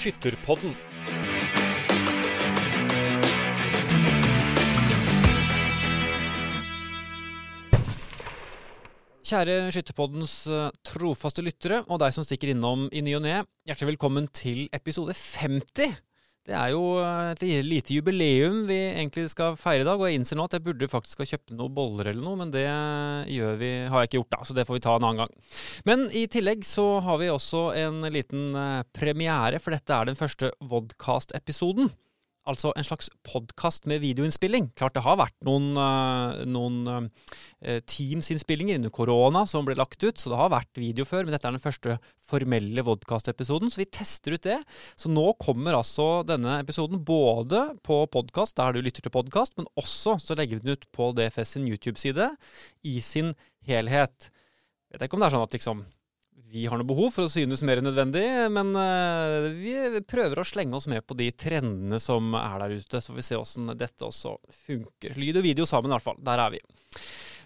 Skytterpodden. Kjære Skytterpoddens eh, trofaste lyttere, og deg som stikker innom i ny og ne. Hjertelig velkommen til episode 50. Det er jo eh, et lite jubileum vi egentlig skal feire i dag. Og jeg innser nå at jeg burde faktisk ha kjøpt noen boller eller noe, men det gjør vi, har jeg ikke gjort, da. Så det får vi ta en annen gang. Men i tillegg så har vi også en liten eh, premiere, for dette er den første Vodcast-episoden. Altså en slags podkast med videoinnspilling. Klart det har vært noen, uh, noen uh, Teams-innspillinger under korona som ble lagt ut, så det har vært video før, men dette er den første formelle vodkast-episoden, så vi tester ut det. Så nå kommer altså denne episoden både på podkast, der du lytter til podkast, men også så legger vi den ut på DFS sin YouTube-side i sin helhet. Jeg vet ikke om det er sånn at liksom vi har noe behov for å synes mer enn nødvendig, men uh, vi prøver å slenge oss med på de trendene som er der ute. Så får vi se åssen dette også funker. Lyd og video sammen, i hvert fall. Der er vi.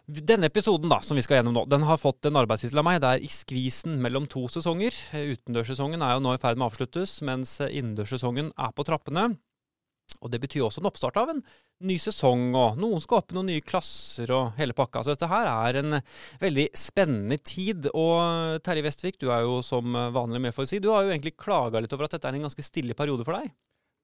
Denne episoden da, som vi skal gjennom nå, den har fått en arbeidstittel av meg. Det er i skvisen mellom to sesonger. Utendørssesongen er jo nå i ferd med å avsluttes, mens innendørssesongen er på trappene. Og Det betyr også en oppstart av en ny sesong, og noen skal opp i noen nye klasser og hele pakka. Så dette her er en veldig spennende tid. Og Terje Vestvik, du er jo som vanlig med for å si, du har jo egentlig klaga litt over at dette er en ganske stille periode for deg?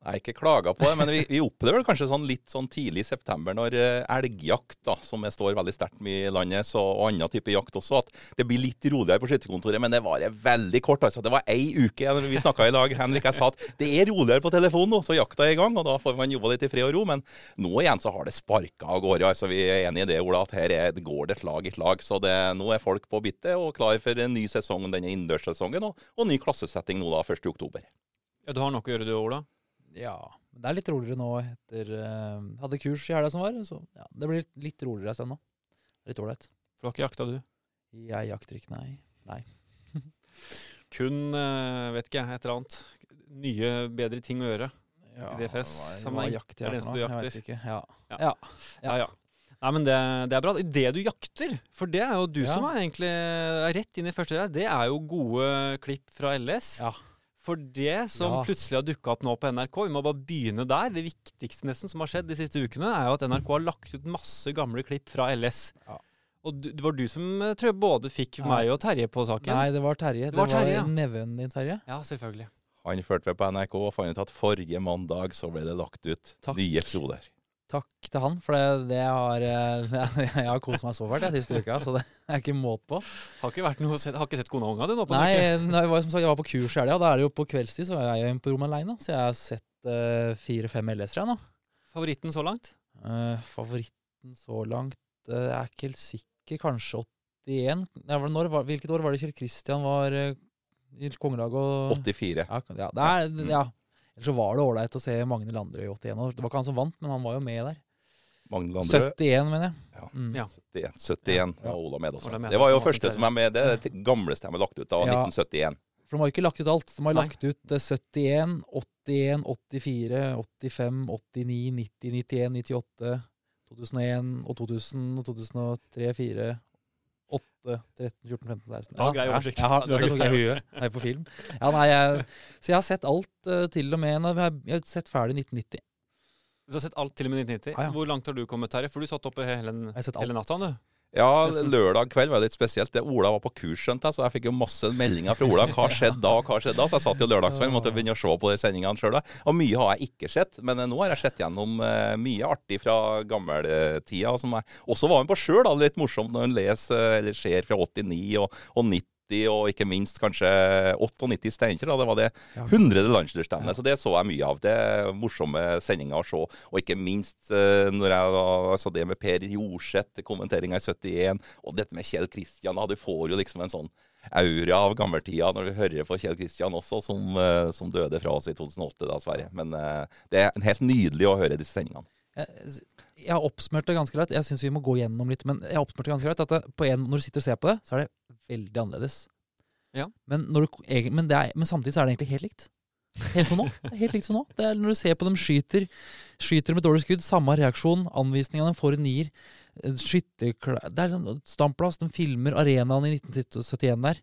Nei, ikke klaga på det, men vi, vi opplever kanskje sånn litt sånn tidlig i september, når eh, elgjakt, da, som står veldig sterkt i landet, så, og annen type jakt også, at det blir litt roligere på skytterkontoret. Men det varer veldig kort. altså. Det var ei uke vi snakka i dag. Henrik jeg sa at det er roligere på telefonen nå, så jakta er i gang. og Da får man jobba litt i fred og ro. Men nå igjen så har det sparka av gårde. altså Vi er enig i det, Ola, at her er, går det et lag i et lag. Så det, nå er folk på bittet og klar for en ny sesong, denne innendørssesongen, og, og ny klassesetting nå da 1.10. Ja, du har nok å gjøre du, Ola? Ja. Det er litt roligere nå etter uh, Hadde kurs i helga som var, så ja, det blir litt, roligere en stund nå. Litt ålreit. For du har ikke jakta, du? Jeg jakter ikke, nei. Nei. Kun, uh, vet ikke jeg, et eller annet. Nye, bedre ting å gjøre ja, i DFS. Hva, hva jakter jeg, er det eneste du jakter? Ja. Ja. ja. ja. ja. Nei, men det, det, er bra. Det du jakter, for det er jo du Ja. som er egentlig rett inn i første del, det er jo gode klipp fra LS. Ja. For det som Ja. plutselig har dukka opp nå på NRK, vi må bare begynne der. Det viktigste nesten som har skjedd de siste ukene, er jo at NRK har lagt ut masse gamle klipp fra LS. Ja. Og det var du som eh, tror jeg både fikk Ja. meg og Terje på saken. Nei, det var Terje. Det var Terje, ja. neven din, Terje. Ja, selvfølgelig. Han fulgte med på NRK og fant ut at forrige mandag så ble det lagt ut Takk. nye episoder. Takk til han, for det, det har Jeg, Jeg har kost meg så fælt den siste uka, så det er ikke måte på. Har ikke, vært noe, har ikke sett kona og unga du nå på Nei, nei, jeg var, som sagt, jeg var på kurs i helga, da er det jo på kveldstid, så er jeg på rommet aleine. Så jeg har sett uh, fire-fem LS-ere nå. Favoritten så langt? Uh, favoritten så langt uh, Jeg er ikke helt sikker. Kanskje 81? Ja, når, hvilket år var det Kjell Kristian var uh, i kongelaget? Og, 84. ja, ja, det er, ja. Ellers så var det ålreit å se Magne Landrød i 81. år. Det var ikke han som vant, men han var jo med der. Magne Landrød. 71, mener jeg. Ja. Mm. Ja. 71. 71 Ja. og Ola med også. Ola med Det var jo første som er med. Det er det gamleste jeg har lagt ut da, Ja. 1971. For de har ikke lagt ut alt. De har Nei. lagt ut eh, 71, 81, 84, 85, 89, 90, 91, 98, 2001 og 2000 og 2003, 4, 8, 13, 14, 15, 16 Ja, grei oversikt. Ja, ja, det tok jeg i huet. Jeg er på film. Ja, nei, jeg, så jeg har sett alt eh, til og med Jeg har, sett ferdig 1990. Du har sett alt til og med 1990. Ah, ja. Hvor langt har du kommet, Terje? For du satt oppe hele, hele natta, du. Ja, lørdag kveld var litt spesielt. Det Ola var på kurs, skjønte jeg, så jeg fikk jo masse meldinger fra Ola. Hva skjedde da, hva skjedde da? Så jeg satt jo lørdagskveld måtte begynne å se på de sendingene sjøl. Og mye har jeg ikke sett, men nå har jeg sett gjennom eh, mye artig fra gammeltida, som jeg også var med på sjøl. Litt morsomt når en leser eller ser fra 89 og, og 90. Og ikke minst kanskje 98 Steinkjer. Det var det hundrede 100. landsdelsstevnet. Så det så jeg mye av. Det er morsomme sendinger å se. Og ikke minst eh, når jeg da, altså det med Per Jorseth, kommenteringa i 71, og dette med Kjell Kristian. Du får jo liksom en sånn aura av gammeltida når du hører på Kjell Kristian også, som, eh, som døde fra oss i 2008, da, Sverre. Men eh, det er helt nydelig å høre disse sendingene. Jeg, jeg har oppsummert det ganske greit. Jeg syns vi må gå gjennom litt, men jeg har oppsummert det ganske greit. At det, på en, når du sitter og ser på det, så er det veldig annerledes. Ja. Men, når du, men, det er, men samtidig så er det egentlig helt likt. Helt som nå. Det er helt likt som nå. Det er når du ser på dem skyter, skyter med dårlig skudd, samme reaksjon, anvisningene får en nier. Skytterklær Skytterkla... Det er sånn standplass, de filmer arenaen i 1971 der.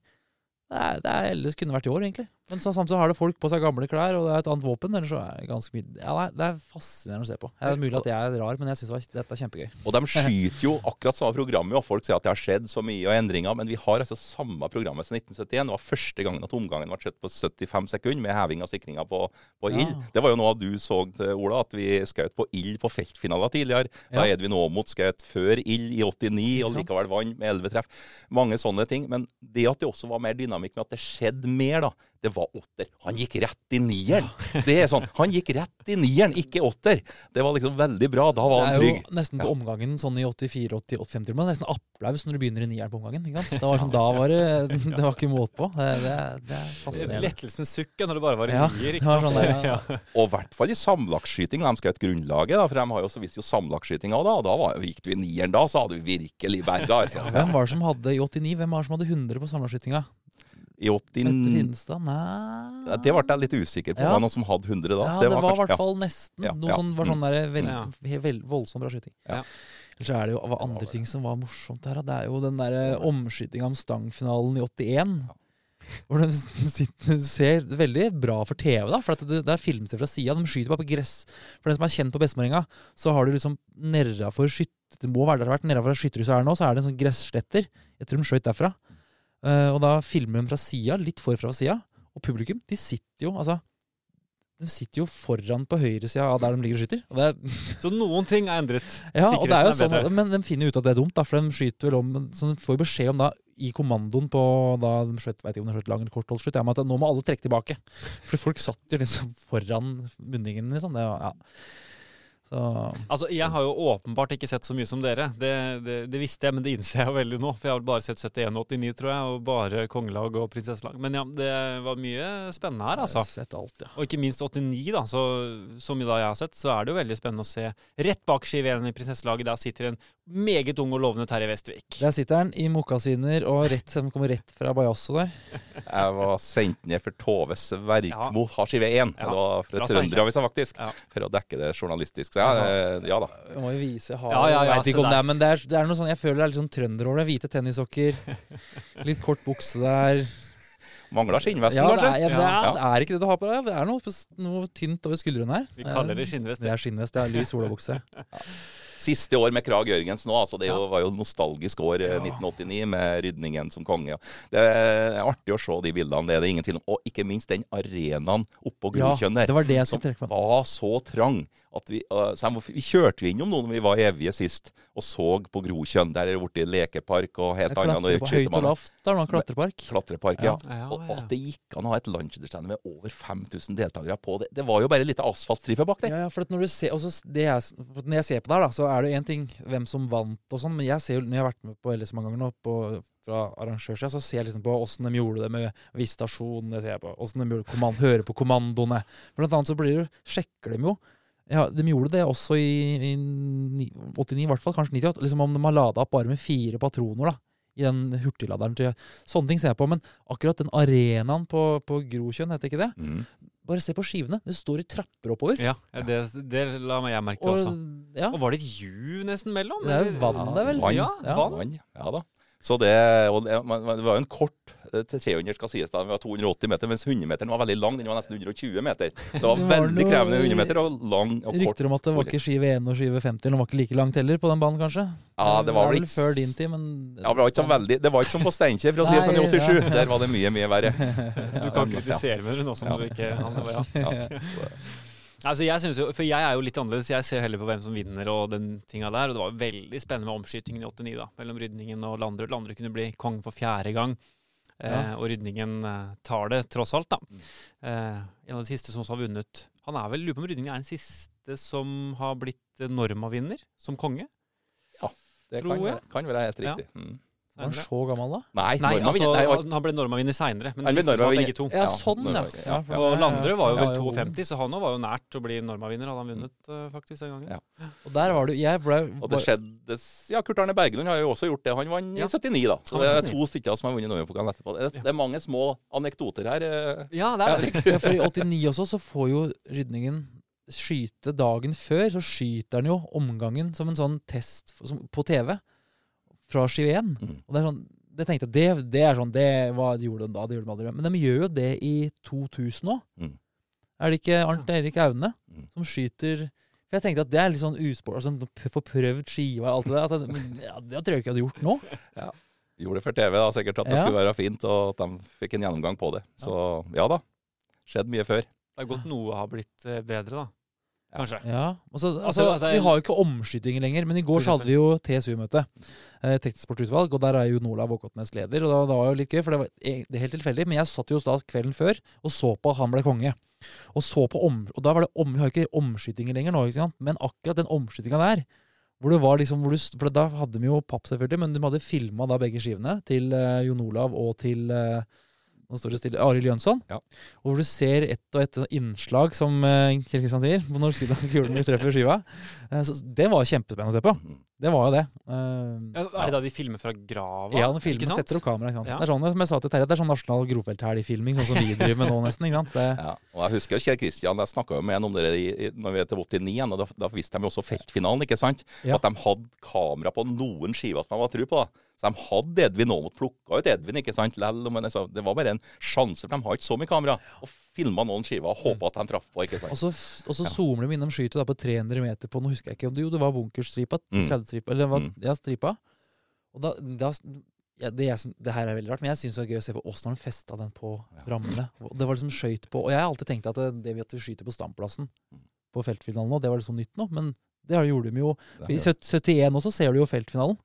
Det er, det er, ellers kunne vært i år, egentlig. Men så, samtidig har det folk på seg gamle klær, og det er et annet våpen. Eller så er det ganske mye Ja, det er, det er fascinerende å se på. Det er mulig at jeg er rar, men jeg syns dette er kjempegøy. Og de skyter jo akkurat samme programmet, og folk sier at det har skjedd så mye og endringer. Men vi har altså samme programmet siden 1971. Det var første gangen at omgangen ble sett på 75 sekunder med heving av sikringa på, på Ja. Det var jo noe du så, Ola, at vi skjøt på ild på feltfinaler tidligere. Da Ja. Edvin Aamodt skjøt før ild i 89, og likevel vant med 11 treff. Mange sånne ting. Men det at det også var mer dynamikk med at det skjedde mer, da. Det var åtter. Han gikk rett i nieren. Det er sånn. Han gikk rett i nieren, ikke åtter. Det var liksom veldig bra. Da var han trygg. Det er jo nesten på Ja. omgangen sånn i 84-85 men nesten applaus når du begynner i nieren på omgangen. Ikke sant? Det var sånn, Da var det Det var ikke måte på. Det, det, det er fascinerende. Lettelsens sukk når det bare var Ja, nier. det ikke sant? sånn der, ja. Og i hvert fall i samlagsskyting. De skjøt grunnlaget, da, for de har jo så visst jo òg da. Da var, gikk du i nieren da, så hadde du virkelig berga. Altså. Hvem var det som hadde i 89? Hvem var det som hadde 100 på samlaskytinga? I 80 Mette Finstad? Nei Ja, Det ble jeg litt usikker på. Ja. Var noen som hadde 100 da? Ja, det var i hvert fall nesten. Ja, Noe ja. sånn, var sånn der, vel, vel, voldsomt bra skyting. Ja. Ellers er det jo andre ting som var morsomt her. Det er jo den derre omskytinga om stangfinalen i 81. Hvor de sitter, ser veldig bra for TV, da. For at det, det er filmet fra sida. De skyter bare på gress. For den som er kjent på Bestemorenga, så har du liksom nedafor skytter... Det må være der det har vært. Nedafor skytterhuset her nå, så er det en sånn gressletter. Jeg tror de skøyt derfra. Eh, og da filmer hun fra sida, litt forfra fra sida. Og publikum, de sitter jo altså De sitter jo foran på høyresida av der de ligger og skyter. Og er, Så noen ting er endret. ja, og det er jo er sånn. Men de finner ut at det er dumt, da, for de skyter vel om Så de får beskjed om da i kommandoen på da de skjøt, vet ikke om de skjøt lang eller kort holdskytt, at nå må alle trekke tilbake. For folk satt jo liksom foran munningen, liksom. Det, ja. Så Altså, Jeg har jo åpenbart ikke sett så mye som dere. Det, det, det visste jeg, men det innser jeg jo veldig nå. For jeg har bare sett 71 og 89, tror jeg, og bare kongelag og prinsesselag. Men ja, det var mye spennende her, altså. jeg har sett alt, ja. Og ikke minst 89, da. Så, som da jeg har sett, så er det jo veldig spennende å se. Rett bak Ski 1 i prinsesselaget, der sitter en meget ung og lovende Terje Vestvik. Der sitter han i mokkasiner og rett, som kommer rett fra Bajasso der. Jeg var sendt ned for Tove Sverkmo, har skive 1. Ja, Det var fra fra Trønderavisa, faktisk. Ja. For å dekke det journalistisk. Så ja, eh, ja da. Jeg må jo vise jeg Ja, ja, ja, jeg vet ikke om det er, men det er, det er noe sånn Jeg føler det er litt sånn trønder over det. Hvite tennissokker, litt kort bukse der. Mangler skinnvesten, Ja, det kanskje? er, ja, det, er, det er ikke det du har på deg. Det er noe, noe tynt over skuldrene her. Vi kaller det skinnvest. Det er skinnvest. Det er lys olabukse. Siste år med Krag Jørgensen òg. Altså det jo- var jo nostalgisk år, eh, 1989, med rydningen som konge. Det er artig å se de bildene, det er det ingen tvil om. Og ikke minst den arenaen oppå Grokjønn der. det var det jeg som skulle trekke fram. var så trang at vi, uh, vi kjørte jo innom noen vi var evige sist, og så på Grokjønn. Der er det blitt lekepark og helt annet. Høyt og lavt. der er noe klatrepark. Klatrepark, ja. Ja, Og at det gikk an å ha et lunsjunderstand med over 5000 deltakere på det. Det var jo bare litt asfaltstripe bak der. Ja, ja, for når du ser, også, det jeg, når jeg ser på det her, da, så er det én ting hvem som vant og sånn, men jeg ser jo, når jeg har vært med på LS mange ganger nå, på, fra arrangørsida, så ser jeg liksom på åssen de gjorde det med visitasjon, det åssen de gjorde kommand, hører på kommandoene. Blant annet så blir det, sjekker de jo ja, De gjorde det også i, i 89, i hvert fall, kanskje 98. Liksom om de har lada opp bare med fire patroner da, i den hurtigladeren. til- Sånne ting ser jeg på. Men akkurat den arenaen på, på Grokjønn, heter ikke det? Mm. Bare se på skivene. Det står i trapper oppover. Ja, det, det la meg jeg merke til Og, også. ja. Og var det et ju nesten mellom? Det er jo eller? vann der, vel? Vann. Ja, Ja. vann. Ja da. Så det, og det, det var jo en kort til 300 skal sies da, vi var 280 meter, mens 100-meteren var veldig lang. Den var nesten 120 meter. Så det var Det var veldig noe- krevende 100 meter og lang og kort. Rykter om at det var ikke skive 1 og skive 50, eller den var ikke like langt heller på den banen, kanskje? Ja, det var vel vel ikke før din tid, men Ja, det, var ikke så veldig, det var ikke som på Steinkjer, for å si det sånn, i 87. ja. Der var det mye, mye verre. Du kan kritisere med det nå som Ja. du ikke ja. Ja. Altså jeg synes jo, For jeg er jo litt annerledes. Jeg ser heller på hvem som vinner og den tinga der. Og det var veldig spennende med omskytingen i 89, da. Mellom Rydningen og Landrud. Landrud kunne bli konge for fjerde gang. Eh, Ja. og Rydningen eh, tar det, tross alt, da. Mm. Eh, en av de siste som også har vunnet. Han er vel, lurer på om Rydningen er den siste som har blitt Norma-vinner som konge. Ja, Det kan være, kan være helt Ja. riktig. Mm. Var han så gammel da? Nei, Nei, altså, nei, var- han ble Norma-vinner seinere. Men Han siste var begge to. Ja, sånn, ja. Ja, for- Og Landrud var jo vel 52, så han òg var jo nært å bli Norma-vinner, hadde han vunnet uh, faktisk den gangen. Ja. Og der var du Jeg ble Og det skjedde Ja, Kurt Arne Bergelund har jo også gjort det. Han vant Ja. i 79, da. Så det er to stykker som har vunnet Norgepokalen etterpå. Det, det er mange små anekdoter her. eh. Ja, det er det. ja, For i 89 også så får jo Rydningen skyte dagen før. Så skyter han jo omgangen som en sånn test på TV fra skive 1. Mm. Og det er sånn det tenkte jeg, det, det er sånn Det var, de gjorde de da, det gjorde de aldri. Men de gjør jo det i 2000 òg. Mm. Er det ikke Arnt Erik Aune Mm. som skyter For jeg tenkte at det er litt sånn usport, altså, få prøvd skiva og alt det der. At men, ja, det tror jeg ikke jeg hadde gjort nå. Gjorde det for TV, da, sikkert at det Ja. skulle være fint, og at de fikk en gjennomgang på det. Så ja da. Skjedd mye før. Det er godt noe har blitt eh, bedre, da. Kanskje. Ja, og altså, altså, Vi har jo ikke omskytinger lenger, men i går så hadde vi jo TSU-møte. Eh, teknisk og der er jo Nola Åkotnes leder. Og da, det var jo litt gøy, for det var e- det helt tilfeldig. Men jeg satt jo da kvelden før og så på at han ble konge. Og så på om, og da var det om, Vi har jo ikke omskytinger lenger nå, men akkurat den omskytinga der hvor det var liksom, du, for Da hadde de jo papp, selvfølgelig, men de hadde filma begge skivene til eh, Jon Olav og til eh, nå står det stille, Arild Jønsson. Ja. Og hvor du ser ett og ett innslag, som eh, Kjell Kristian sier, på når kulen treffer skiva. Eh, så det var kjempespennende å se på. Mm. Det var jo det. Eh, Ja, er det da de filmer fra grava? ja, den filmer, filmen setter opp kamera. Ikke sant? Ja. Det er sånn som jeg sa til Terje, det er sånn nasjonal grovfelthelg-filming, sånn som vi driver med nå, nesten. ikke sant? Det, Ja, og jeg husker Kjell Kristian, jeg snakka med han om det i, i, når vi er til 89 og da, da visste de jo også feltfinalen, ikke sant? Ja. At de hadde kamera på noen skiver som de var tru på. da. Så de hadde Edvin òg, plukka ut Edvin, ikke sant? Lell, men altså, det var bare en sjanse, for de har ikke så mye kamera. Og filma noen skiver og håpa at de traff på, ikke sant. og så, og så zoomer de innom skytet da på 300 meter på Nå husker jeg ikke om det, jo, det var bunkerstripa. Mm. 30-stripa, eller det var, Mm. ja, stripa. Og da, da ja, det, jeg, det her er veldig rart, men jeg syns det er gøy å se på åssen de festa den på Ja. rammene. Det var liksom skøyt på Og jeg har alltid tenkt at det, det vi at vi skyter på standplassen Mm. på feltfinalen nå, det var liksom nytt nå, men det gjorde de jo. I er- 71 også ser du jo feltfinalen.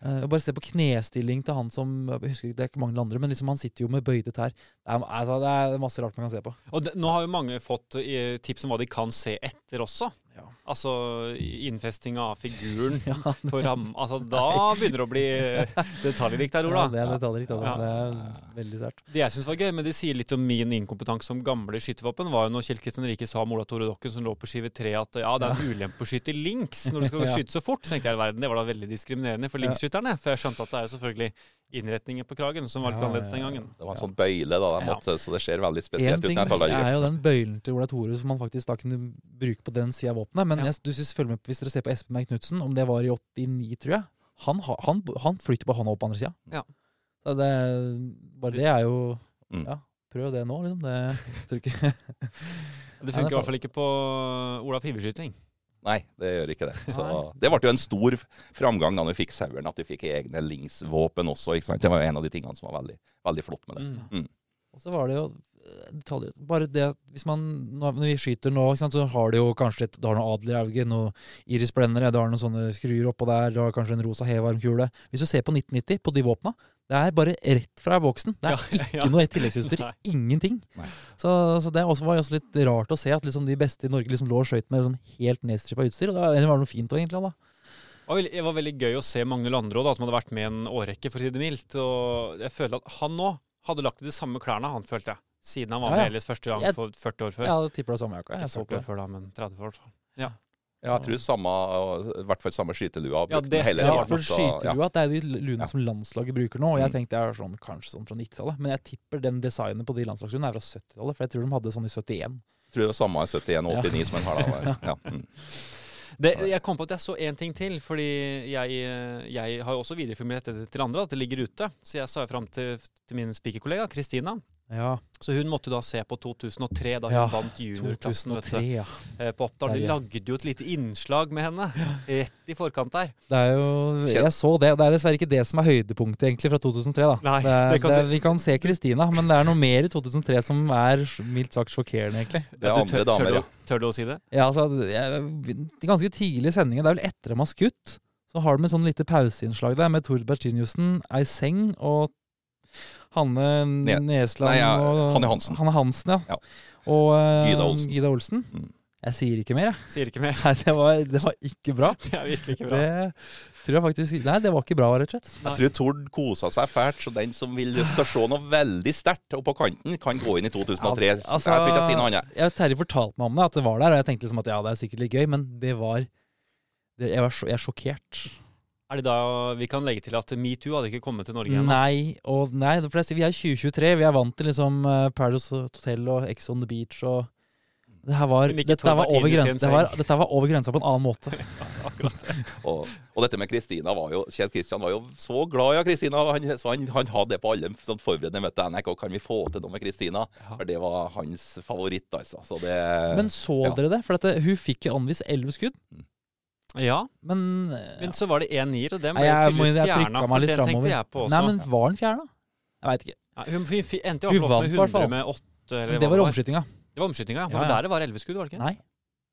Eh, bare se på knestilling til han som jeg husker ikke, Det er ikke mange andre, men liksom han sitter jo med bøyde tær. Det er, altså, det er masse rart man kan se på. Og det, nå har jo mange fått eh, tips om hva de kan se etter også. Ja. Altså innfesting av figuren Ja, på ram... Altså da begynner det å bli detaljrikt her, Ola. Ja, det er detaljrikt. Altså. Ja. Det er veldig sært. Det jeg syns var gøy, men det sier litt om min inkompetanse som gamle skytevåpen, var jo når Kjell Kristian Rike sa om Ola Tore Dokken som lå på skive tre at ja, det er en ulempe å skyte links når du skal skyte så fort. Så tenkte jeg i verden, det var da veldig diskriminerende for linksskytterne. For jeg skjønte at det er jo selvfølgelig innretninger på kragen som var litt Ja, annerledes den gangen. Det var en sånn bøyle, da, de Ja. måtte, så det ser veldig spesielt ut. ting ut, er jo den bøylen til Ola Tore som man faktisk da kunne bruke på den sida av våpenet. Men Ja. jeg, du synes, følg med, hvis dere ser på Espen Berg Knutsen, om det var i 89, tror jeg Han, han, han flytter på hånda opp på andre sida. Ja. Så det, bare det er jo Mm. Ja, prøv det nå, liksom. Det tror ikke Det Ja, funker det i hvert fall ikke på Olaf Fiverskyting. Nei, det gjør ikke det. Så det ble jo en stor framgang da vi fikk saueren, at vi fikk egne linksvåpen også. Det var jo en av de tingene som var veldig, veldig flott med det. Mm. Og så var det jo eh, detaljer Bare det hvis man Når vi skyter nå, sant, så har du jo kanskje et, du har noe Adlerauge, noe Iris Blendere, du har noen sånne skruer oppå der, du har kanskje en rosa hevarmkule. Hvis du ser på 1990, på de våpna, det er bare rett fra boksen. Det er Ja, ikke ja. noe tilleggsutstyr. Ingenting. Nei. Så, så det også var også litt rart å se at liksom de beste i Norge liksom lå og skøyt med liksom helt nedstrippa utstyr. Og det var, noe fint òg, egentlig. da. Det var veldig- gøy å se Magne Landrå, da, som hadde vært med en årrekke, for å si det mildt. Og jeg følte at han nå hadde lagt i de samme klærne, han følte jeg. Siden han var Ja, med ja. Elias første gang for 40 år før. Ja, det tipper det samme Jeg, Jeg så 40 på det. før da, men 30 år. fall. Ja, jeg tror samme, i hvert fall samme skytelua Ja, det- hele Ja, for skytelua det er de luene Ja. som landslaget bruker nå. Og jeg Mm. tenkte jeg er sånn, kanskje sånn fra 90-tallet. Men jeg tipper den designen på de landslagsluene er fra 70-tallet. For jeg tror de hadde sånn i 71. Jeg tror det var samme i 71 og 89 som en har da. Ja. Mm. Det, jeg kom på at jeg så én ting til, fordi jeg, jeg har jo også videreformidlet dette til andre, at det ligger ute. Så jeg sa fram til, til min spikerkollega Kristina. Ja, Så hun måtte da se på 2003, da hun Ja, vant juniorklassen vet 2003, du, ja. eh, på Oppdal. De lagde jo et lite innslag med henne rett i forkant der. Det er jo Jeg så det. Det er dessverre ikke det som er høydepunktet egentlig fra 2003. da Nei, det er, det kan det er, se- Vi kan se Kristina, men det er noe mer i 2003 som er mildt sagt sjokkerende, egentlig. Det er andre tør, damer, tør, ja. du, tør du å si det? Ja, altså, jeg, Ganske tidlig i sendingen, det er vel etter de har skutt, så har de et sånn lite pauseinnslag der med Tord Bertiniussen, Eiseng og Hanne Ne- Nesland Nei, ja, og Hanne Hansen. Hanne Hansen, ja. Ja. Og uh, Gyda Olsen. Gida Olsen. Mm. Jeg sier ikke mer, jeg. Sier ikke mer. Nei, det var, det var ikke bra. Det er virkelig ikke bra. Det tror jeg faktisk Nei, det var ikke bra, rett og slett. Jeg tror Tord kosa seg fælt, så den som vil se noe veldig sterkt og på kanten, kan gå inn i 2003. Ja, altså- jeg tror ikke jeg sier noe annet. Jeg, Terje fortalte meg om det, at det var der, og jeg tenkte liksom at ja, det er sikkert litt gøy, men det var det, jeg, var jeg er sjokkert. Er det da vi kan legge til at metoo hadde ikke kommet til Norge ennå? Nei, og nei, jeg sier, vi er 2023. Vi er vant til liksom eh, Paradise Hotel og Ex on the Beach og Det her var, dette, var over grensen, det var, dette var over grensa på en annen måte. Og, og dette med Kristina var jo Kjell Kristian var jo så glad i Kristina. Han, så han, han hadde det på alle sånn forberedende møter. NRK, kan vi få til noe med Kristina? For det var hans favoritt, altså. Så det Men så ja. dere det? For dette, hun fikk jo anvist elleve skudd. Ja, Men, men så var det én nier, og den Nei, ble jeg tydeligvis jeg fjerna. For den tenkte jeg på også. Nei, men var den fjerna? Jeg veit ikke. Ja, hun endte fall opp med hvert fall. 100 med 8, eller Men det var omskytinga. Det var omskytinga, ja. Ja, Men ja. der det var 11 skudd, var det ikke? Nei.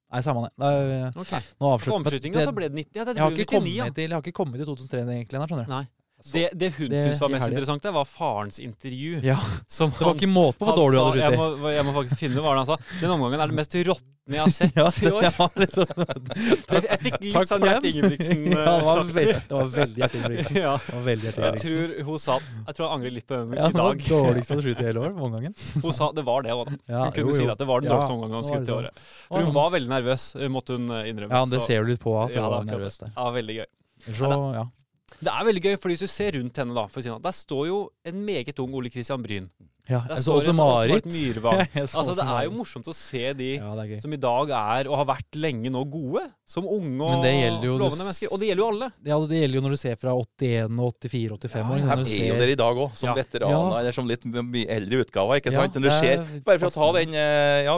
Nei, samme det. Da, okay. Ok. nå avslutter omskytinga så ble det 90. Ja, det jeg har, ikke 99, ja. kommet til, jeg har ikke kommet til 2003 egentlig, skjønner du. Nei. Det, det hun Det- syntes var mest interessant, det var farens intervju. Ja, Som Det var han- ikke måte på hvor dårlig du hadde jeg må, jeg må faktisk finne hva han sa. Den omgangen er det mest råtne jeg har sett Ja, i år. ja, liksom. Jeg, jeg fikk litt Takk sånn Gjert. Ingebrigtsen. ja, det var veldig, det var veldig Gjert Ingebrigtsen. ja. Det Jeg tror hun sa Jeg tror jeg angrer litt på den Ja, i det var dag. dårligst han skutt i hele år, omgangen. Hun sa det var det òg, da. Hun kunne jo, si at det var den dårligste omgangen det skutt i året. For hun var veldig nervøs, eh, måtte hun eh, innrømme. Ja, det ser du litt på at hun var er nervøs der. Ja, veldig gøy. Så, ja. Det er veldig gøy, for hvis du ser rundt henne, da, for å si noe, der står jo en meget ung Ole Christian Bryn. Ja. Jeg så også Marit. Altså, det er jo morsomt å se de Ja, som i dag er, og har vært lenge nå, gode. Som unge og Men det lovende mennesker. Og det gjelder jo alle. Ja, det gjelder jo når du ser fra 81, 84, 85 år. Her når er jo dere i dag òg, som veteraner Ja. eller som litt mye eldre utgaver. ikke Ja, sant? Men du er ser, Bare for å ta den, eh, ja,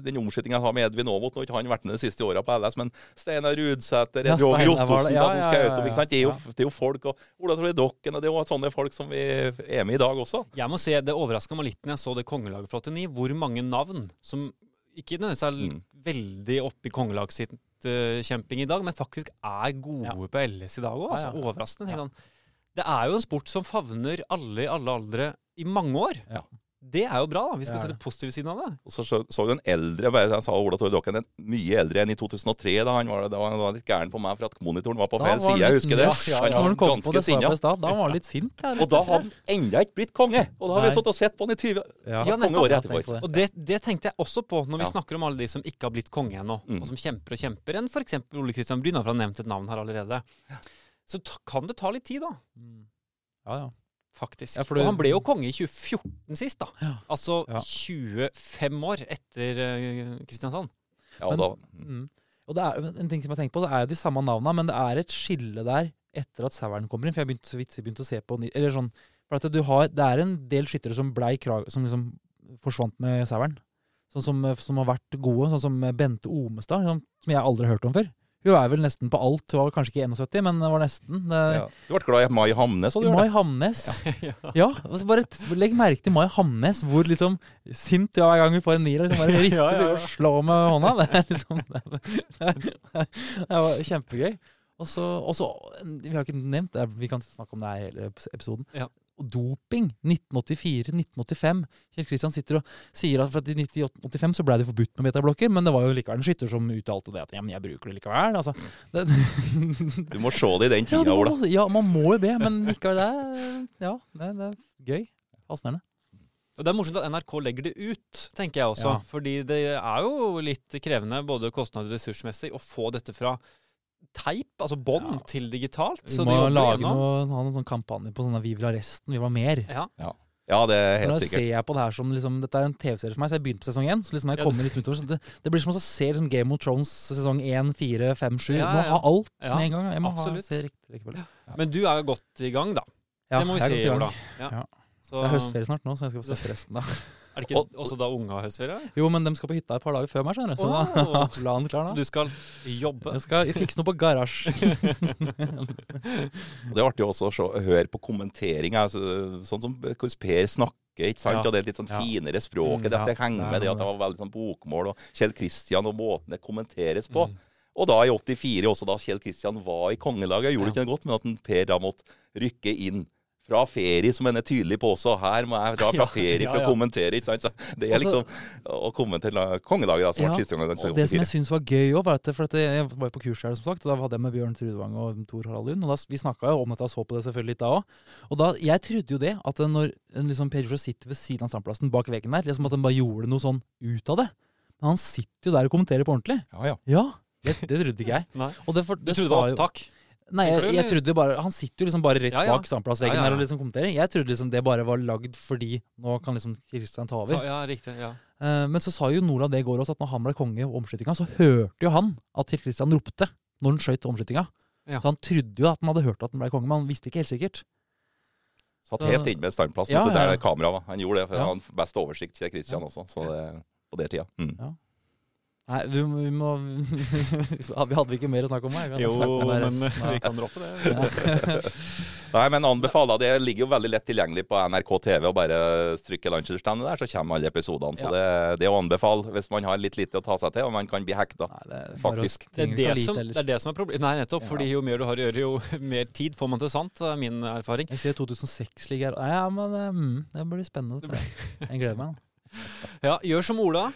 den omskytinga jeg har med Edvin Aamodt Nå har ikke han vært med de siste åra på LS, men Steinar Rudsæter, Ja, Roger Ottosen, det. Som skal ut, ikke sant? Det er, jo, det er jo folk, og Ola Trolle Dokken, og det er jo sånne folk som vi er med i dag også. Jeg må si, Det overraska meg litt når jeg så det kongelaget fra 89, hvor mange navn som ikke nødvendigvis er Mm. veldig oppe i kongelagskjemping i dag, men faktisk er gode Ja. på LS i dag òg. Altså. Overraskende. Det er jo en sport som favner alle i alle aldre i mange år. Ja. Det er jo bra. da. Vi skal ja. se det positive siden av det. Og så så, du en eldre bare Jeg sa Ola Tore Dokken, en mye eldre enn i 2003. Da han var, da var han var litt gæren på meg for at monitoren var på feil side. Jeg husker det. Ja, ja, Han var ganske sinna. da var han litt sint. ja, Og da har hadde han enda ikke blitt konge! Og da har vi sittet og sett på han i 20 Ja, Ja, nettopp. år etterpå. det. Og det, det tenkte jeg også på når vi Ja. snakker om alle de som ikke har blitt konge ennå, Mm. og som kjemper og kjemper, enn f.eks. Ole Kristian Bryn, for han har nevnt et navn her allerede. Så ta, kan det ta litt tid, da. Mm. Ja, ja. Faktisk. Ja, du... Og han ble jo konge i 2014 sist, da. Ja. Altså Ja. 25 år etter eh, Kristiansand. Ja, og Men- da, Mm. Og det er, en ting som jeg tenker på, det er jo de samme navna, men det er et skille der etter at saueren kommer inn. For jeg begynte så vidt begynte å se på Eller sånn For at du har, det er en del skyttere som blei krag... Som liksom forsvant med saueren. Sånn som, som har vært gode, sånn som Bente Omestad, som, som jeg aldri har hørt om før. Hun er vel nesten på alt. Hun var kanskje ikke 71, men det var nesten. Ja. Du ble glad i Mai Hamnes, Hadde Mai? Hamnes. ja. Ja, og så bare legg merke til Mai Hamnes, hvor liksom sint du er hver gang vi får en mil. Liksom bare rister Ja, ja, ja. og slår med hånda. Det er liksom Det, var kjempegøy. Og så, Vi har ikke nevnt det, vi kan snakke om det her i hele episoden. Og doping. 1984-1985. Kjell Kristian sitter og sier at for at i 1985 så ble det forbudt med metablokker, men det var jo likevel en skytter som uttalte det at ja, men jeg bruker det likevel. Altså, det, Du må se det i den tida, Ola. ja, man må jo det, men likevel det er, Ja, det, det er gøy. Fascinerende. Det er morsomt at NRK legger det ut, tenker jeg også. Ja. Fordi det er jo litt krevende, både kostnad og ressursmessig, å få dette fra teip, altså bånd, Ja. til digitalt. Vi må de lage noe, ha noen sånn kampanje på sånne Vi vil ha resten, vi vil ha mer. Ja. Ja, det er helt Nå sikkert. ser jeg på det her som liksom, Dette er en TV-serie for meg, så jeg begynte på sesong én. Så liksom jeg kommer litt utover det, det blir som å se liksom Game of Thrones sesong én, fire, fem, sju. Ja, må ha alt Ja, med en gang. Jeg må absolutt. ha, se riktig rekkefølge. Men du er godt i gang, da. Ja, det må vi godt i gang. da. Ja. Ja. Så, Det er høstferie snart nå, så jeg skal få se resten da. Er det ikke også da unge har høstferie? Jo, men de skal på hytta et par dager før meg, skjønner du. Så da planen klar Så du skal jobbe? Jeg skal fikse noe på garasje. Det er artig også å høre på kommentering. Altså, sånn som hvordan Per snakker. ikke sant? Ja. Og det er litt sånn finere språket. Mm, ja. Dette henger Det er med det at det var veldig sånn bokmål. Og Kjell Kristian og måten det kommenteres på. Mm. Og da i 84, også da Kjell Kristian var i kongelaget, gjorde Ja. ikke noe godt, men at Per da måtte rykke inn. Fra ferie, som en er tydelig på også. Her må jeg dra fra ferie for ja, ja. å kommentere. ikke sant? Så det er Altså- liksom å kommentere kongedager, som var var Kristian Og det som jeg syns var gøy òg, var at for at jeg var på kurs her, som sagt, og da hadde jeg med Bjørn Trudvang og Tor Harald Lund. Og da, vi snakka jo om dette og så på det selvfølgelig litt da òg. Og da, jeg trodde jo det, at når en liksom Per Josef sitter ved siden av standplassen bak veggen der, liksom at han bare gjorde noe sånn ut av det. Men han sitter jo der og kommenterer på ordentlig. Ja, ja. Ja, det, det trodde ikke jeg. Nei. Og det, for, Du trodde det var jo- opptak? Nei, jeg, jeg trodde bare Han sitter jo liksom bare rett Ja, ja. bak standplassveggen Ja, ja, ja. her og liksom kommenterer. Jeg trodde liksom det bare var lagd fordi nå kan liksom Kristian ta over. ja, riktig. ja. Uh, men så sa jo Nola det i går også, at når han ble konge i omskytinga, så hørte jo han at Kristian ropte når han skøyt omskytinga. Ja. Så han trodde jo at han hadde hørt at han ble konge, men han visste ikke helt sikkert. Satt Så- helt inne med standplassen. Ja, ja, ja, der kameraet var. Han gjorde det, for Ja. han hadde best oversikt til Kristian også. Så det, på det tida. Mm. Nei, vi, vi må Vi hadde ikke mer å snakke om? Jeg Jo, men resten vi kan droppe det. Nei, men anbefaler Det ligger jo veldig lett tilgjengelig på NRK TV. og Bare strykke Landsdelsstevnet der, så kommer alle episodene. Så Ja. det, det er å anbefale hvis man har litt lite å ta seg til, og man kan bli hekta. Det Faktisk. Det er det, som, det er det som er problemet. Nei, nettopp. Ja. Fordi jo mer du har å gjøre, jo mer tid får man til sant. Det er min erfaring. Jeg ser 2006 ligger her. Ja, men det, mm, det blir spennende. Jeg gleder meg. Ja, gjør som Ola.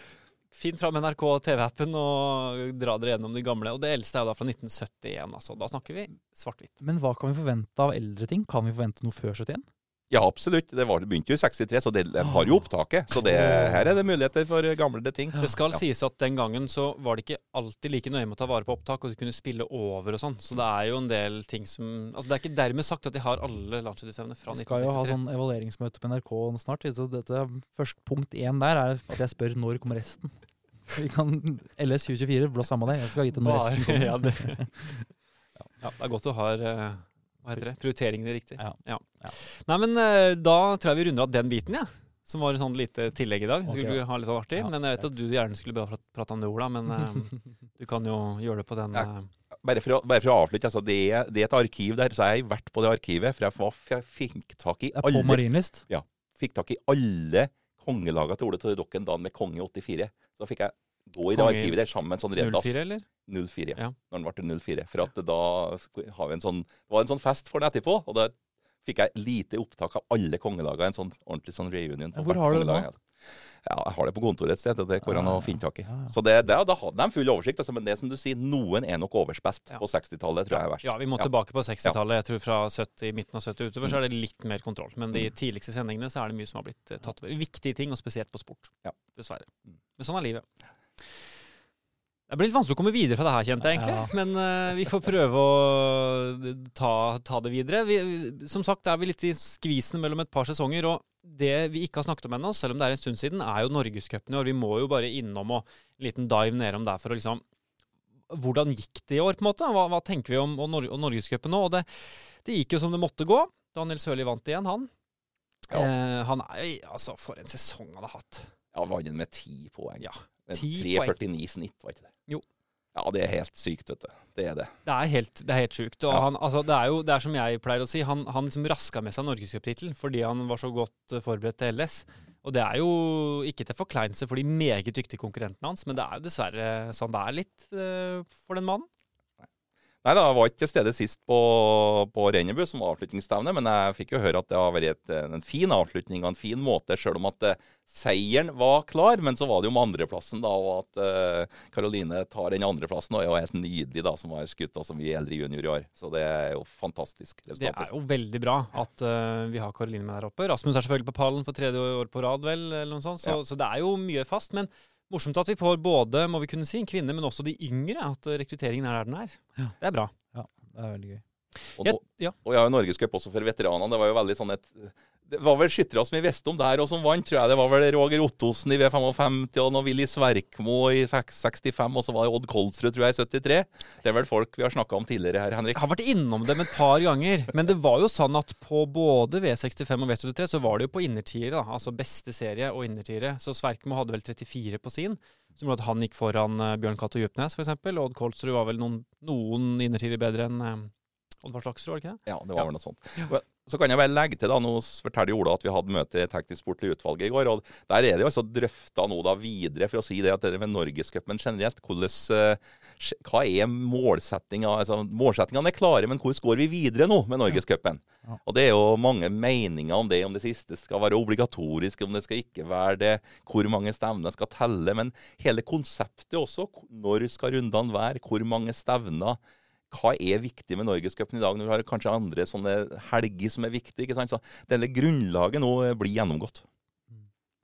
Finn fram NRK TV-appen og dra dere gjennom de gamle. Og det eldste er jo da fra 1971. altså. Da snakker vi svart-hvitt. Men hva kan vi forvente av eldre ting? Kan vi forvente noe før 71? Ja, absolutt. Det, var, det begynte jo i 63, så det, de har jo opptaket. Så det, her er det muligheter for gamle ting. Det skal Ja. sies at den gangen så var det ikke alltid like nøye med å ta vare på opptak, og du kunne spille over og sånn. Så det er jo en del ting som Altså det er ikke dermed sagt at de har alle landslagsutøverne fra 1963. Vi skal jo ha 1963. sånn evalueringsmøte på NRK snart. Så dette, først punkt én der er at jeg spør når kommer resten. Vi kan LS 2024, blås samme det. Jeg skal vite når resten kommer. ja, det, ja, det er godt du har eh, hva heter det, prioriteringene riktig. Ja. Ja. Nei, men eh, da tror jeg vi runder av den biten, ja. Som var et sånn lite tillegg i dag. Skulle ja. du ha litt sånn artig. Ja, men jeg vet at du gjerne skulle bare prat- prate om det, Ola. Men eh, du kan jo gjøre det på den Ja. eh, Bare for å, bare for å avslutte, altså, det, er, det er et arkiv der, så jeg har vært på det arkivet. For jeg, var, jeg fikk tak i er på alle, Marienlyst. fikk tak i alle kongelagene til Ole Torre Dokken dagen med konge 84. Da fikk jeg gå i det Konge arkivet der sammen med en sånn reddas. 04, eller? 04, Ja. Når den ble 04. For at da har vi en sånn, det var en sånn fest for den etterpå, og da fikk jeg lite opptak av alle kongelagene. En sånn ordentlig sånn reunion. Hvor har du det nå? Ja, jeg har det på kontoret et sted. Det går an å finne tak i. Så det, det, da hadde de full oversikt. Altså, men det som du sier, noen er nok overspilt Ja. på 60-tallet, tror jeg er verst. Ja, vi må Ja. tilbake på 60-tallet. Jeg tror fra 70, midten av 70 utover så er det litt mer kontroll. Men de tidligste sendingene så er det mye som har blitt eh, tatt over. Viktige ting, og spesielt på sport. Ja. Dessverre. Mm. Men sånn er livet. Det blir litt vanskelig å komme videre fra det her, kjente jeg egentlig. Men uh, vi får prøve å ta, ta det videre. Vi, som sagt er vi litt i skvisen mellom et par sesonger. Og det vi ikke har snakket om ennå, selv om det er en stund siden, er jo Norgescupen i år. Vi må jo bare innom og en liten dive nedom der for å liksom Hvordan gikk det i år, på en måte? Hva, hva tenker vi om, om, Nor om Norgescupen nå? Og det, det gikk jo som det måtte gå. Daniel Sørli vant igjen, han. Ja. Eh, han er jo Altså, for en sesong han har hatt. Ja, vant den med ti poeng. Ja, 10 poeng. 3,49 snitt, var ikke det? Jo. Ja, det er helt sykt, vet du. Det er det. Det er helt, det er helt sjukt. Og Ja. han, altså, det er jo det er som jeg pleier å si, han, han liksom raska med seg norgescuptittelen fordi han var så godt eh, forberedt til LS. Og det er jo ikke til forkleinelse for de meget dyktige konkurrentene hans, men det er jo dessverre sånn det er litt uh, for den mannen. Nei da, jeg var ikke til stede sist på, på Rennebu som avslutningsstevne, men jeg fikk jo høre at det har vært et, en fin avslutning og en fin måte, sjøl om at uh, seieren var klar. Men så var det jo med andreplassen, da, og at Karoline Karoline tar den andreplassen. Og er jo helt nydelig, da, som var skutt som vi eldre junior i år. Så det er jo fantastisk. Det er jo veldig bra at uh, vi har Karoline med der oppe. Rasmus er selvfølgelig på pallen for tredje år på rad, vel, eller noe sånt. Så, Ja. så det er jo mye fast. Men morsomt at vi får både, må vi kunne si, kvinner, men også de yngre. At eh, rekrutteringen er der den er. Ja. Det er bra. Det er veldig gøy. Og, Jeg, nå, ja. og jeg har jo Norgescup også for veteranene. Det var jo veldig sånn et Det var vel skyttere som vi visste om der, og som vant, tror jeg. Det var vel Roger Ottosen i V55 og Willy Sverkmo i 65, og så var det Odd Kolsrud, tror jeg, i 73. Det er vel folk vi har snakka om tidligere her, Henrik. Jeg har vært innom dem et par ganger, men det var jo sånn at på både V65 og V73 så var det jo på innertiere, altså beste serie og innertiere. Så Sverkmo hadde vel 34 på sin, som gjorde at han gikk foran eh, Bjørn Cato Djupnes f.eks. Og Odd Kolsrud var vel noen, noen innertiere bedre enn uh, Oddvar Slagsrud, var det ikke det? Ja, det var vel noe sånt. Ja. Så kan jeg vel legge til, da, nå forteller Ola at vi hadde møte i teknisk sportlig utvalg i går. og Der er det jo altså drøfta nå da videre, for å si det at det med Norgescupen generelt, hvordan, eh, hva er målsettinga? Altså, målsettingene er klare, men hvordan går vi videre nå med Norgescupen? Ja. Og Det er jo mange meninger om det, om det siste skal være obligatorisk, om det skal ikke være det, hvor mange stevner skal telle. Men hele konseptet også. Når skal rundene være? Hvor mange stevner? Hva er viktig med Norgescupen i dag, når vi har kanskje andre sånne helger som er viktige? ikke sant? Så Denne grunnlaget nå eh, blir gjennomgått.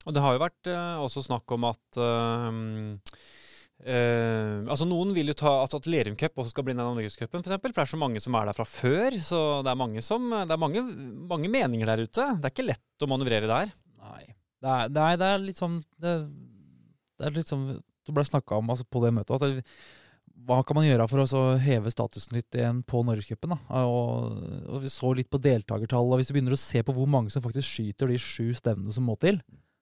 Og det har jo vært eh, også snakk om at eh, Eh, altså Noen vil jo ta at, at Lerum Cup også skal bli en del av Norgescupen, f.eks. For, for det er så mange som er der fra før. Så det er mange, som, det er mange, mange meninger der ute. Det er ikke lett å manøvrere der. Nei. Det er, det er, det er litt sånn det, det er litt sånn Det ble snakka om altså, på det møtet at det, hva kan man gjøre for å heve statusen litt igjen på Norgescupen? Og, og Vi så litt på deltakertall, og hvis du begynner å se på hvor mange som faktisk skyter de sju stevnene som må til,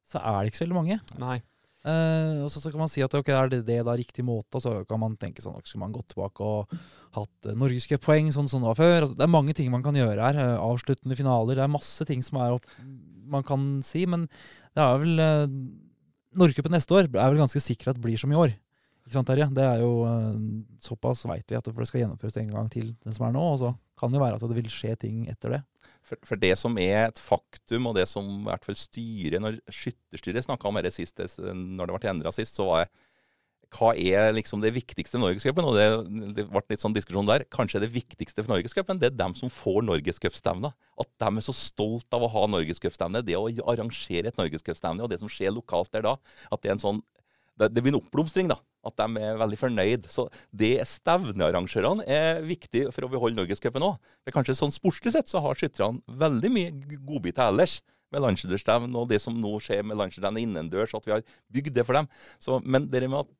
så er det ikke så veldig mange. Nei. Uh, og så, så kan man si at ok, er det det da riktig måte, så kan man tenke sånn Skulle man gått tilbake og hatt uh, norgescuppoeng sånn som det var før? Altså, det er mange ting man kan gjøre her. Uh, avsluttende finaler. Det er masse ting som er opp, man kan si, men det er vel uh, Norgescupen neste år er vel ganske sikkert at det blir som i år. Ikke sant, Terje? Det er jo eh, Såpass veit vi at det, skal gjennomføres en gang til, den som er nå. Og så kan det jo være at det vil skje ting etter det. For, for det som er et faktum, og det som i hvert fall styret Når skytterstyret snakka om det sist, når det ble endra sist, så var jeg hva er liksom det viktigste med Norgescupen? Og det, det ble litt sånn diskusjon der. Kanskje det viktigste for Norgescupen, det er dem som får Norgescupstevna. At de er så stolt av å ha Norgescupstevne. Det å arrangere et Norgescupstevne, og det som skjer lokalt der da, at det er en sånn det, det blir en oppblomstring, da. At de er veldig fornøyd. Så det stevnearrangørene er viktig for å beholde Norgescupen òg. Kanskje sånn sportslig sett så har skytterne veldig mye godbiter ellers. Med landslagsstevn og det som nå skjer med landslagsstevn innendørs, at vi har bygd det for dem. Så, men det med at,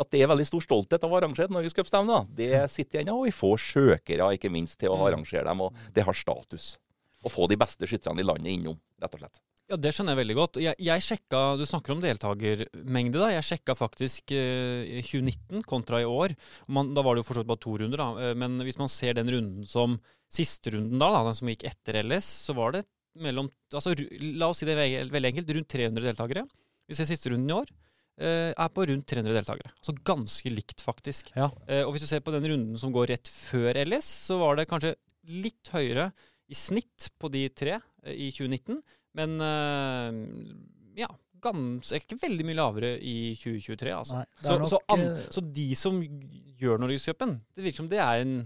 at det er veldig stor stolthet av å arrangere norgescupstevner, Norgescupstevne, det sitter igjen. Og vi får søkere, ikke minst, til å arrangere dem. Og det har status. Å få de beste skytterne i landet innom, rett og slett. Ja, Det skjønner jeg veldig godt. Jeg, jeg sjekka, Du snakker om deltakermengde. da. Jeg sjekka faktisk eh, 2019 kontra i år. Man, da var det jo forstått bare to runder. da. Eh, Men hvis man ser den runden som siste runden da, da, den som gikk etter LS, så var det mellom altså, La oss si det veldig, enkelt. Rundt 300 deltakere. Vi ser siste runden i år. eh, Er på rundt 300 deltakere. Så ganske likt, faktisk. Ja. Eh, Og hvis du ser på den runden som går rett før LS, så var det kanskje litt høyere i snitt på de tre eh, i 2019. Men eh, ja, gans, ikke veldig mye lavere i 2023, altså. Nei, så, nok, så, an, eh, så de som gjør Norgescupen, det virker som det er en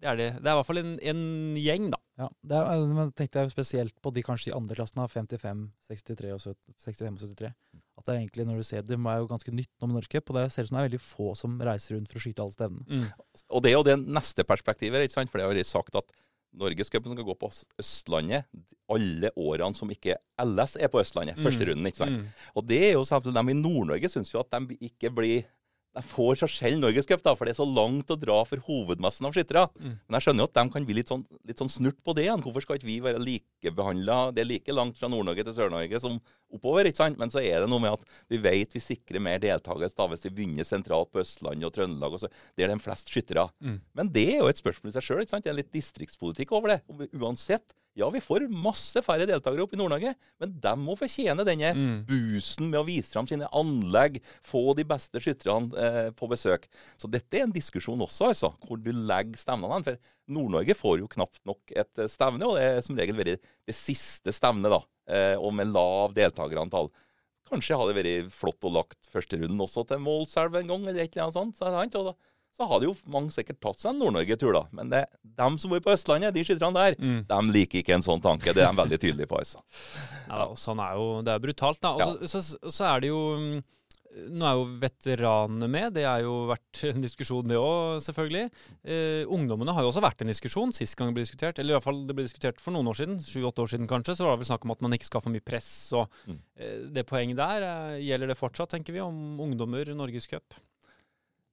det er det. Det er i hvert fall en, en gjeng, da. Ja, det er, eh, men tenkte jeg spesielt på de kanskje i andre klassen, av 55, 63 og 70, 65 og 73. At det er egentlig, når du ser det, er jo ganske nytt nå med Norgescup, og det ser ut som det er veldig få som reiser rundt for å skyte alle stevnene. Og det er jo det neste perspektivet, ikke sant? for det har vært sagt at Norgescupen skal gå på Østlandet alle årene som ikke LS er på Østlandet. Første Mm. runden, ikke sant. Mm. Og det er jo selvfølgelig de i Nord-Norge syns jo at de ikke blir de får så sjelden Norgescup, for det er så langt å dra for hovedmassen av skyttere. Mm. Men jeg skjønner jo at de kan bli litt sånn, litt sånn snurt på det igjen. Hvorfor skal ikke vi være likebehandla? Det er like langt fra Nord-Norge til Sør-Norge som oppover. ikke sant? Men så er det noe med at vi vet vi sikrer mer deltakelse hvis vi begynner sentralt på Østlandet og Trøndelag. og så, det er flest skyttere. Mm. Men det er jo et spørsmål i seg sjøl. Det er litt distriktspolitikk over det. Uansett. Ja, vi får masse færre deltakere opp i Nord-Norge, men de må fortjene denne Mm. boosten med å vise fram sine anlegg, få de beste skytterne eh, på besøk. Så dette er en diskusjon også, altså, hvor du legger stevnene. For Nord-Norge får jo knapt nok et eh, stevne, og det er som regel vært det siste stevnet, da, eh, og med lav deltakerantall. Kanskje hadde det vært flott å lagt første runden også til Målselv en gang, eller et eller annet sånt. Så, sant? Og da, så hadde jo mange sikkert tatt seg en Nord-Norge-tur, da. Men det, dem som bor på Østlandet, de skytterne der, Mm. de liker ikke en sånn tanke. Det er de veldig tydelige på, altså. Ja, og sånn er jo Det er brutalt, da. Og så, så, så er det jo Nå er jo veteranene med. Det har jo vært en diskusjon, det òg, selvfølgelig. Eh, ungdommene har jo også vært en diskusjon sist gang det ble diskutert. Eller i hvert fall det ble diskutert for noen år siden. Sju-åtte år siden kanskje. Så var det vel snakk om at man ikke skal ha for mye press. Og Mm. eh, det poenget der, eh, gjelder det fortsatt, tenker vi, om ungdommer Norgescup?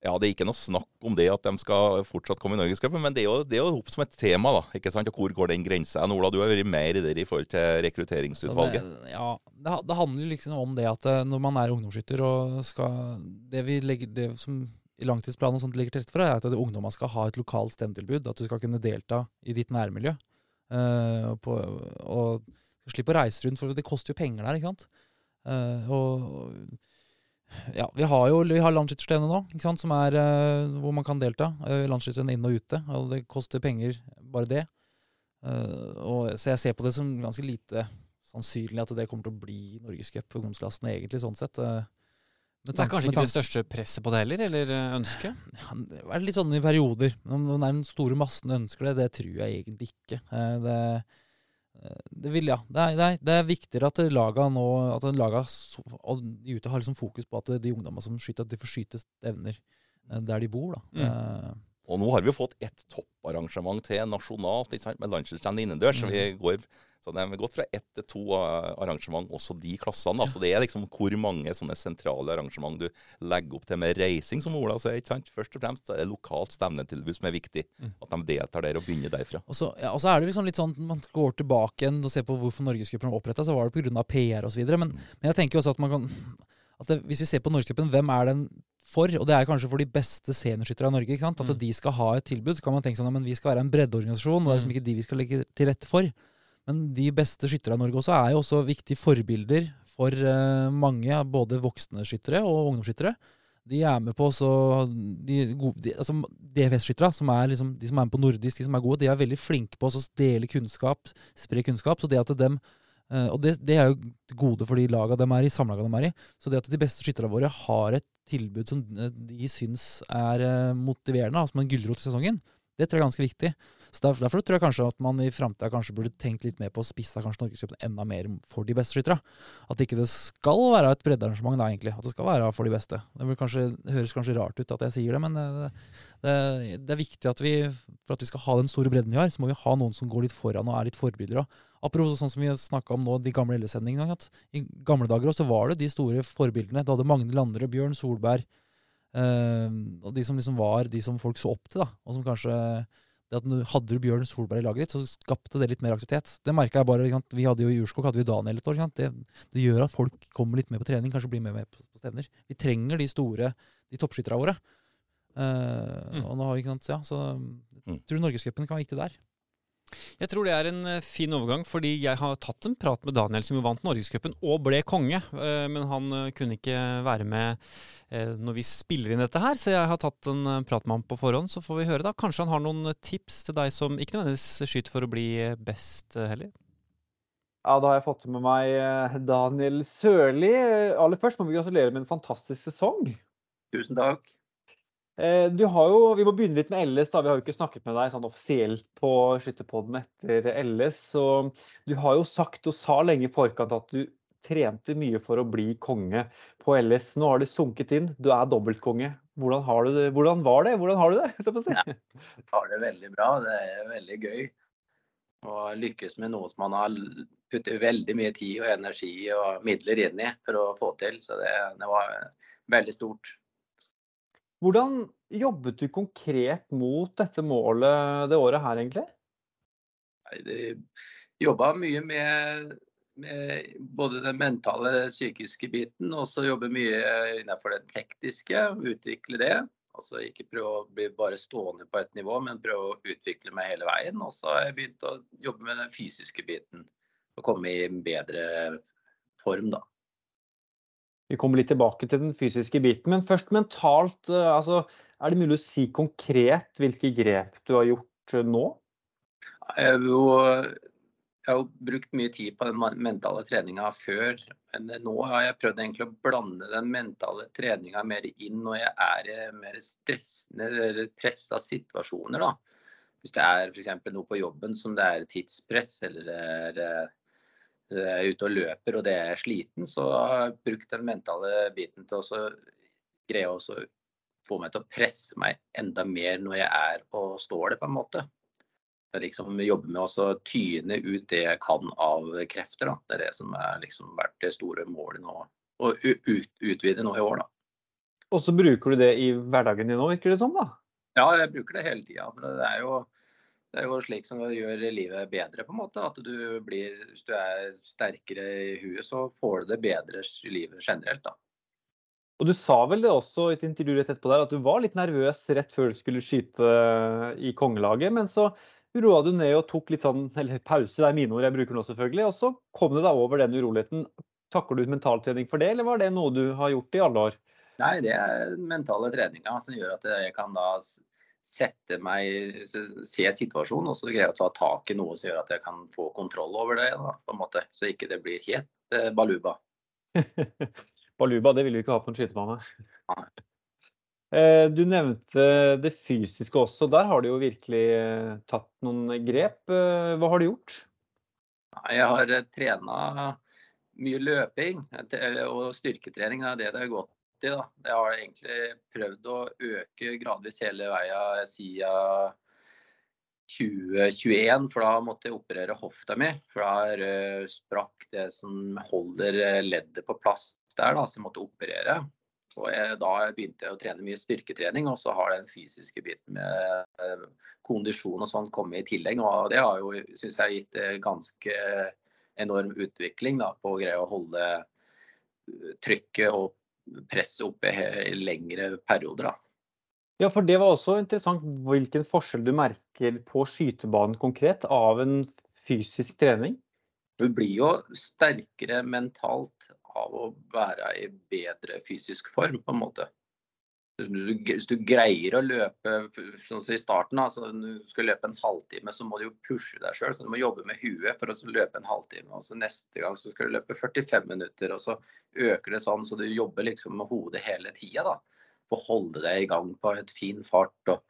Ja, det er ikke noe snakk om det at de skal fortsatt komme i Norgescupen, men det er jo, det er jo opp som et tema, da. ikke sant? Og hvor går den grensa? Ola, du har vært mer i det i forhold til rekrutteringsutvalget. Det, ja, det, det handler liksom om det at eh, når man er ungdomsskytter og skal Det vi legger det som i langtidsplanen og sånt ligger til rette for, er at ungdommene skal ha et lokalt stemmetilbud. At du skal kunne delta i ditt nærmiljø. Uh, på, og slippe å reise rundt, for det koster jo penger der, ikke sant. Uh, og ja, vi har jo vi har nå, ikke sant, som er, uh, hvor man kan delta. Uh, Landsskytterne inne og ute. Og det koster penger, bare det. Uh, og, så jeg ser på det som ganske lite sannsynlig at det kommer til å bli Norgescup for ungdomsklassene, egentlig, sånn sett. Uh, Det er kanskje ikke det største presset på det heller, eller eh, ønsket? ja, Det er litt sånn i perioder. Om er den store massen ønsker det, det tror jeg egentlig ikke. Eh, Det, eh, det, vil, ja. det, er, det, er, det er viktigere at laga nå at laga ute har liksom fokus på at de ungdommene som skyter, at de får skyte stevner eh, der de bor. da. Mm. Eh, Og nå har vi fått ett topparrangement til nasjonalt med landslagsstevne innendørs. så Vi går, så det har gått fra ett til to arrangement, også de klassene. Altså det er liksom hvor mange sånne sentrale arrangement du legger opp til med reising, som Ola sier. ikke sant? Først og fremst er det lokalt stevnetilbud som er viktig. Mm. At de deltar der og begynner derfra. Og så, ja, og så er det liksom litt sånn, Man går tilbake igjen og ser på hvorfor Norgesgruppen ble oppretta, så var det pga. PR osv. Men, men jeg tenker også at man kan at det, Hvis vi ser på Norgesgruppen, hvem er den for? Og det er kanskje for de beste seniorskyttere av Norge. ikke sant? At Mm. de skal ha et tilbud. Så kan man tenke sånn, ja, men vi skal være en breddeorganisasjon, og det er liksom Mm. ikke de vi skal legge til rette for. Men de beste skyttere i Norge også er jo også viktige forbilder for eh, mange, både voksne skyttere og ungdomsskyttere. De er med på også de, de, altså DFS-skyttere, som er liksom, de som er med på nordisk, de som er gode, de er veldig flinke på å dele kunnskap, spre kunnskap. Så det at dem eh, Og det, det er jo gode for de laga de er i, samlaga de er i. Så det at de beste skytterne våre har et tilbud som eh, de syns er motiverende, som som en gulrot i sesongen, det tror jeg er ganske viktig. Så derfor, derfor tror jeg kanskje at man i framtida burde tenkt litt mer på å spisse Norgescupen enda mer for de beste skytterne. At ikke det skal være et breddearrangement, da, egentlig. At det skal være for de beste. Det, kanskje, høres kanskje rart ut at jeg sier det, men det, det, det er viktig at vi, for at vi skal ha den store bredden vi har, så må vi ha noen som går litt foran og er litt forbilder. også. Apropos sånn som vi snakka om nå, de gamle LS-sendingene. I gamle dager også var det de store forbildene. Du hadde Magne Landerød, Bjørn Solberg. eh, og de som liksom var de som folk så opp til. da, og som kanskje det at Hadde du Bjørn Solberg i laget ditt, så skapte det litt mer aktivitet. Det merka jeg bare. Vi hadde jo i Urskog hadde vi Daniel et år. ikke sant? Det, det gjør at folk kommer litt mer på trening, kanskje blir mer med på, på stevner. Vi trenger de store, de toppskytterne våre. Eh, og nå har vi ikke sant, ja, så mm. tror Norgescupen kan være viktig der. Jeg tror det er en eh, fin overgang, fordi jeg har tatt en prat med Daniel, som jo vant Norgescupen og ble konge. eh, Men han eh, kunne ikke være med når vi spiller inn dette her, så jeg har tatt en prat med ham på forhånd. Så får vi høre, da. Kanskje han har noen tips til deg som ikke nødvendigvis skyter for å bli best heller? Ja, da har jeg fått med meg Daniel Sørli. Aller først må vi gratulere med en fantastisk sesong. Tusen takk. Eh, Du har jo, Vi må begynne litt med LS. da, Vi har jo ikke snakket med deg sånn offisielt på Skytterpodden etter LS. så Du har jo sagt og sa lenge i forkant at du trente mye for å bli konge på LS. Nå har det sunket inn. Du er dobbeltkonge. Hvordan, har du det? Hvordan var det? Hvordan har du det? jeg har det veldig bra. Det er veldig gøy å lykkes med noe som man har puttet veldig mye tid og energi og midler inn i for å få til. Så det, det var veldig stort. Hvordan jobbet du konkret mot dette målet det året her, egentlig? Jeg jobba mye med, med både den mentale, psykiske biten, og så jobbe mye innenfor det tekniske. Utvikle det. Altså ikke prøve å bli bare stående på et nivå, men prøve å utvikle meg hele veien. Og så har jeg begynt å jobbe med den fysiske biten. Og komme i bedre form, da. Vi kommer litt tilbake til den fysiske biten, men først mentalt. eh, altså, Er det mulig å si konkret hvilke grep du har gjort eh, nå? Jeg har jo, jeg har jo brukt mye tid på den mentale treninga før, men nå har jeg prøvd egentlig å blande den mentale treninga mer inn når jeg er i mer stressende eller pressa situasjoner. Da. Hvis det er f.eks. noe på jobben som det er tidspress, eller er, det er ute og løper og det er sliten, så har jeg brukt den mentale biten til å greie å få meg til å presse meg enda mer når jeg er og står det, på en måte jeg liksom jobber med å tyne ut det jeg kan av krefter. Da. Det er det som har liksom vært det store målet nå. Å ut, utvide nå i år, da. Og så bruker du det i hverdagen din nå, virker det som? da? Ja, jeg bruker det hele tida. Det er jo det er jo slik som gjør livet bedre, på en måte. At du blir, hvis du er sterkere i huet, så får du det bedre i livet generelt, da. Og Du sa vel det også i et intervju rett etterpå der, at du var litt nervøs rett før du skulle skyte i kongelaget. Men så roa du ned og tok litt sånn, eller pause, det er mine ord, jeg bruker nå selvfølgelig. Og så kom du deg over den uroligheten. Takler du mentaltrening for det, eller var det noe du har gjort i alle år? Nei, det er mentale treninga som gjør at jeg kan da sette meg, se situasjonen og så greie å ta tak i noe som gjør at jeg kan få kontroll over det. Da, på en måte, Så ikke det blir helt eh, baluba. baluba, det vil vi ikke ha på en skytebane. Nei. Du nevnte det fysiske også. Der har du jo virkelig tatt noen grep. Hva har du gjort? Jeg har trena mye løping og styrketrening. Det er det det har gått i. da. Jeg har egentlig prøvd å øke gradvis hele veien siden 2021, for da måtte jeg operere hofta mi. For da sprakk det som holder leddet på plass der, da, så jeg måtte operere. Og jeg, da begynte jeg å trene mye styrketrening, og så har den fysiske biten med kondisjon og sånn kommet i tillegg. Og det har jo, syns jeg, gitt ganske enorm utvikling da, på å greie å holde trykket og presset oppe i lengre perioder. Da. Ja, for det var også interessant hvilken forskjell du merker på skytebanen konkret av en fysisk trening? Du blir jo sterkere mentalt av å være i bedre fysisk form, på en måte. Hvis du, greier å løpe sånn som i starten, altså du skal løpe en halvtime, så må du jo pushe deg sjøl. Du må jobbe med huet for å løpe en halvtime. og så Neste gang så skal du løpe 45 minutter, og så øker det sånn. Så du jobber liksom med hodet hele tida for å holde deg i gang på et fin fart og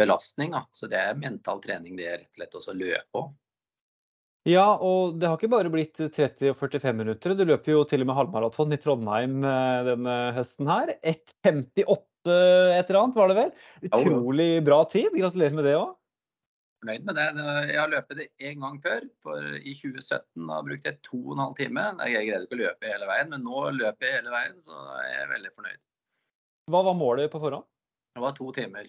belastning. Da. Så det er mental trening det er rett og slett også å løpe òg. Ja, og det har ikke bare blitt 30 og 45 minutter. Du løper jo til og med halvmaraton i Trondheim eh, denne høsten her. 1,58 et eller annet, var det vel? Utrolig bra tid. Gratulerer med det òg. Fornøyd med det. Jeg har løpt det én gang før. for I 2017 da brukte jeg to og en halv time. Jeg greide ikke å løpe hele veien, men nå løper jeg hele veien, så jeg er veldig fornøyd. Hva var målet på forhånd? Det var to timer.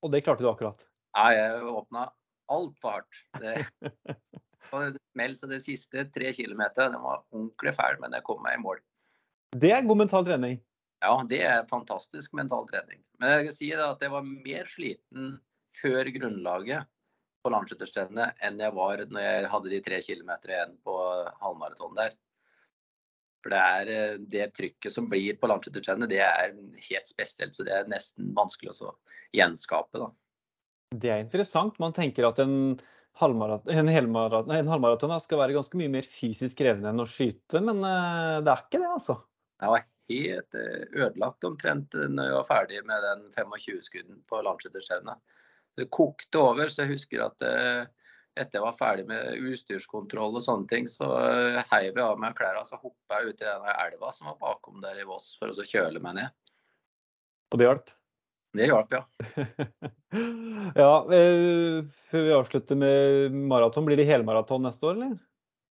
Og det klarte du akkurat? Nei, jeg åpna altfor hardt. Det, og smell, så de siste tre kilometerne var ordentlig fæl, men jeg kom meg i mål. Det er god mental trening? Ja, det er fantastisk mental trening. Men jeg kan si at jeg var mer sliten før grunnlaget på landskytterstevnet enn jeg var når jeg hadde de tre kilometer igjen på halvmaraton der. For det er eh, det trykket som blir på landskytterstevnet, det er helt spesielt. Så det er nesten vanskelig å gjenskape. da. Det er interessant. Man tenker at en halvmaraton, en helmaraton, en halvmaraton skal være ganske mye mer fysisk krevende enn å skyte, men eh, det er ikke det, altså. Det var helt eh, ødelagt omtrent når jeg var ferdig med den 25-skudden på Landsskytterstevnet. Det kokte over, så jeg husker at eh, etter jeg var ferdig med utstyrskontroll og sånne ting, så heiv jeg av meg klærne og så hoppa jeg ut i den elva som var bakom der i Voss for å kjøle meg ned. Og det hjalp? Det hjalp, ja. ja, eh, Før vi avslutter med maraton, blir det helmaraton neste år, eller?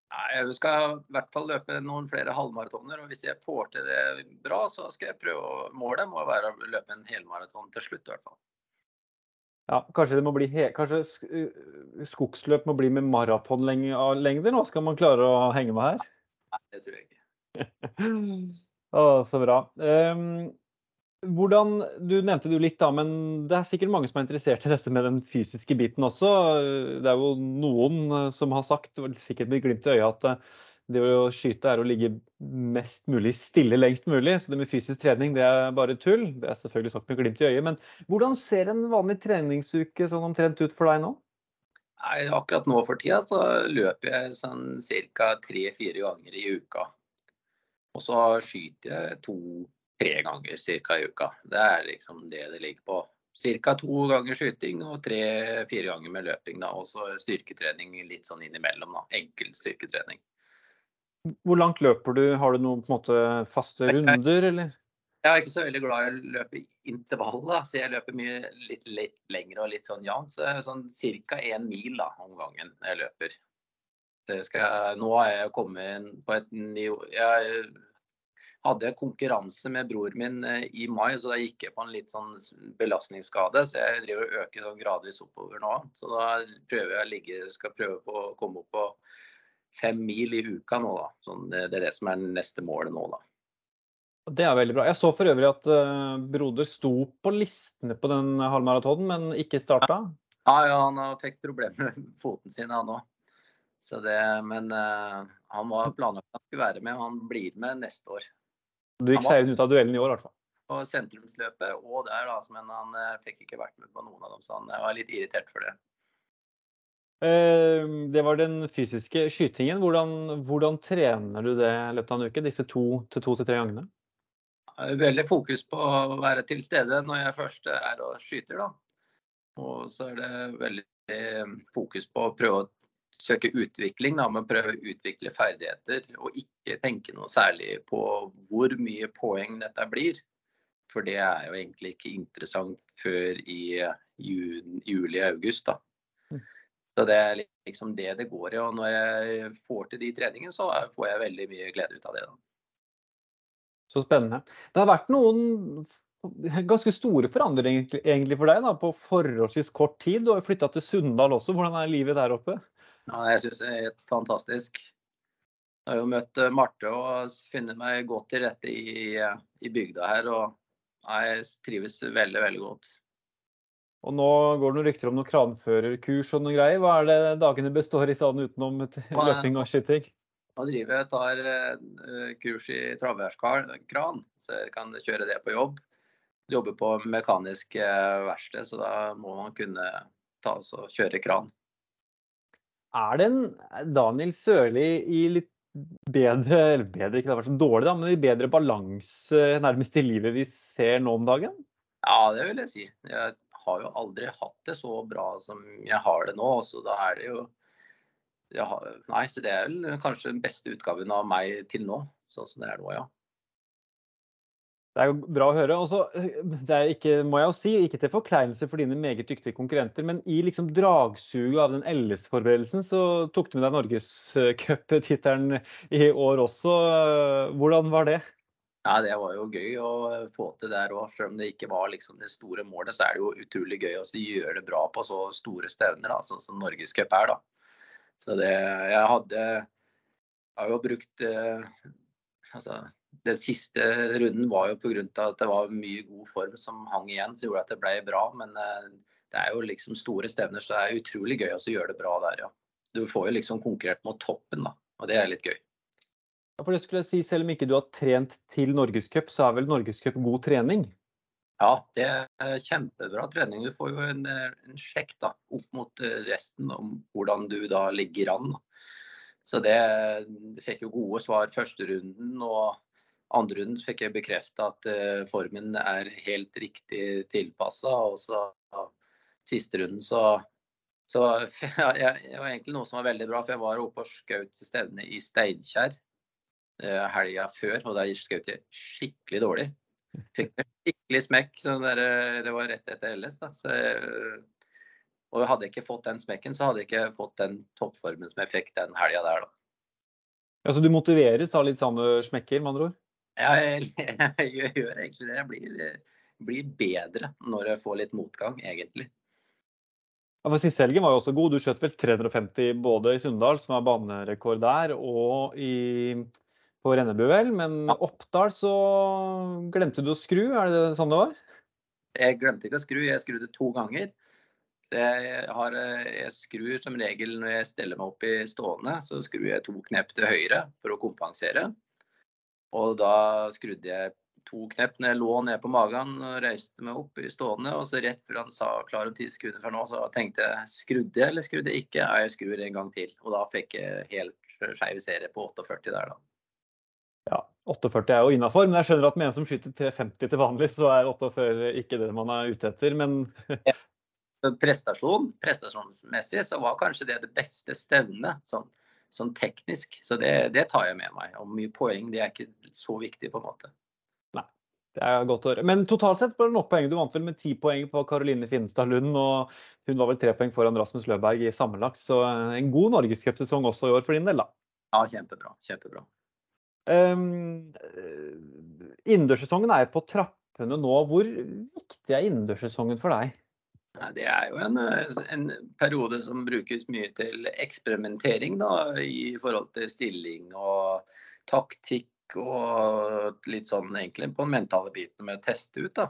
Jeg skal i hvert fall løpe noen flere halvmaratoner. og Hvis jeg får til det bra, så skal jeg prøve å Målet må være å løpe en helmaraton til slutt, i hvert fall. Ja, kanskje, det må bli kanskje skogsløp må bli med maratonlengder nå? Skal man klare å henge med her? Nei, det tror jeg ikke. Å, så bra. Um, hvordan, du nevnte det jo litt, da, men det er sikkert mange som er interessert i dette med den fysiske biten også. Det er jo noen eh, som har sagt, sikkert med glimt i øyet, at eh, det å skyte er å ligge mest mulig stille lengst mulig. Så det med fysisk trening det er bare tull. Det er selvfølgelig sagt med glimt i øyet. Men hvordan ser en vanlig treningsuke sånn omtrent ut for deg nå? Nei, akkurat nå for tida så løper jeg sånn ca. tre-fire ganger i uka. Og så skyter jeg to tre ganger ca. i uka. Det er liksom det det ligger på. Ca. to ganger skyting og tre-fire ganger med løping. da, Og så styrketrening litt sånn innimellom. da, Enkel styrketrening. Hvor langt løper du? Har du noen på en måte faste runder, eller? Jeg er ikke så veldig glad i å løpe intervall, da, så jeg løper mye litt, litt lengre og litt sånn jevnt. Så sånn ca. én mil da, om gangen jeg løper. Jeg, nå har jeg kommet inn på et nivå jeg hadde jeg konkurranse med bror min eh, i mai, så da gikk jeg på en litt sånn belastningsskade. Så jeg driver og øker sånn gradvis oppover nå. Så da prøver jeg å ligge, skal prøve på å komme opp på fem mil i uka nå, da. Sånn, det, er det som er neste målet nå, da. Det er veldig bra. Jeg så for øvrig at uh, broder sto på listene på den halvmaratonen, men ikke starta. Ja, ja han fikk problemer med foten sin, han òg. Men uh, han var planlagt å være med, og han blir med neste år. Du gikk seirende ut av duellen i år, i hvert fall. På sentrumsløpet og der, da, men han eh, fikk ikke vært med på noen av dem, så han eh, var litt irritert for det. Eh, det var den fysiske skytingen. Hvordan, hvordan trener du det i løpet av en uke, disse to til to til tre gangene? Veldig fokus på å være til stede når jeg først er og skyter. da. Og så er det veldig fokus på å prøve å søke utvikling, da, med å prøve å utvikle ferdigheter. Og ikke tenke noe særlig på hvor mye poeng dette blir. For det er jo egentlig ikke interessant før i juli-august. da. Mm. Så det er liksom det det går i. Og når jeg får til de treningene, så får jeg veldig mye glede ut av det. da. Så spennende. Det har vært noen ganske store forandringer egentlig for deg da, på forholdsvis kort tid. Du har flytta til Sunndal også. Hvordan er livet der oppe? Ja, jeg syns det er helt fantastisk. Jeg har jo møtt eh, Marte og funnet meg godt til rette i, i bygda her. Og jeg trives veldig, veldig godt. Og nå går det noen rykter om noen kranførerkurs og noen greier. Hva er det dagene består i sånn utenom løping og skyting? Nå driver jeg tar uh, kurs i travværskran, så jeg kan kjøre det på jobb jobber på mekanisk eh, verksted, så da må man kunne ta oss og kjøre kran. Er det en Daniel Sørli i litt bedre, eller bedre, ikke det har vært så dårlig, da, men i bedre balanse nærmest i livet vi ser nå om dagen? Ja, det vil jeg si. Jeg har jo aldri hatt det så bra som jeg har det nå. Så da er det jo har, Nei, så det er vel kanskje den beste utgaven av meg til nå, sånn som det er nå, ja. Det er jo bra å høre. Også, det er ikke, må jeg jo si, ikke til forkleinelse for dine meget dyktige konkurrenter, men i liksom dragsuget av den LS-forberedelsen så tok du med deg norgescuptittelen i år også. Hvordan var det? Ja, Det var jo gøy å få til der òg. Selv om det ikke var liksom det store målet, så er det jo utrolig gøy å gjøre det bra på så store stevner da, sånn som Norgescup er. da. Så det, jeg hadde jeg har jo brukt eh, altså, den siste runden var jo pga. at det var mye god form som hang igjen, som gjorde at det ble bra. Men eh, det er jo liksom store stevner, så det er utrolig gøy å gjøre det bra der, ja. Du får jo liksom konkurrert mot toppen, da. Og det er litt gøy. Ja, for det skulle jeg si, Selv om ikke du har trent til Norgescup, så er vel Norgescup god trening? Ja, det er kjempebra trening. Du får jo en, en sjekk da, opp mot eh, resten om hvordan du da ligger an. Så det, det fikk jo gode svar første runden. og andre runden fikk jeg bekrefta at uh, formen er helt riktig tilpassa. Og så siste runden så, så ja, Det var egentlig noe som var veldig bra, for jeg var oppe og skjøt stevne i Steinkjer uh, helga før, og der skjøt jeg skikkelig dårlig. Fikk meg skikkelig smekk. Der, eh, det var rett etter LS. da. Så, og hadde jeg ikke fått den smekken, så hadde jeg ikke fått den toppformen som jeg fikk den helga der, da. Ja, Så du motiveres av litt sånne smekker, med andre ord? Ja, jeg, jeg, gjør egentlig det. Jeg blir, blir, bedre når jeg får litt motgang, egentlig. Ja, for Sist helgen var jo også god. Du skjøt vel 350 både i Sunndal, som er banerekord der, og i, på Rennebu, vel. Men ja. Oppdal så glemte du å skru, er det sånn det var? Jeg glemte ikke å skru, jeg skrudde to ganger. Jeg, har, jeg, skrur som regel når jeg steller meg opp i stående, så skrur jeg to knep til høyre for å kompensere. Og da skrudde jeg to knepp når jeg lå ned på magen og reiste meg opp i stående. Og så rett før han sa klar om ti sekunder fra nå, så tenkte jeg skrudde jeg eller skrudde jeg ikke? Ja, jeg skrur en gang til. Og da fikk jeg helt skeiv serie på 48 der, da. Ja, 48 er jo innafor, men jeg skjønner at med en som skyter til 50 til vanlig, så er 48 ikke det man er ute etter. Men prestasjon, prestasjonsmessig så var kanskje det det beste stevnet. Sånn sånn teknisk. Så det, det, tar jeg med meg. Og mye poeng det er ikke så viktig, på en måte. Nei, det er godt å høre. Men totalt sett ble det nok poeng. Du vant vel med ti poeng på Karoline Finstad Lund, og hun var vel tre poeng foran Rasmus Løberg i sammenlagt. Så en god norgescupsesong også i år for din del, da. Ja, kjempebra. Kjempebra. Um, innendørssesongen er på trappene nå. Hvor viktig er innendørssesongen for deg? Det er jo en, en, periode som brukes mye til eksperimentering da, i forhold til stilling og taktikk og litt sånn egentlig på den mentale biten med å teste ut. da.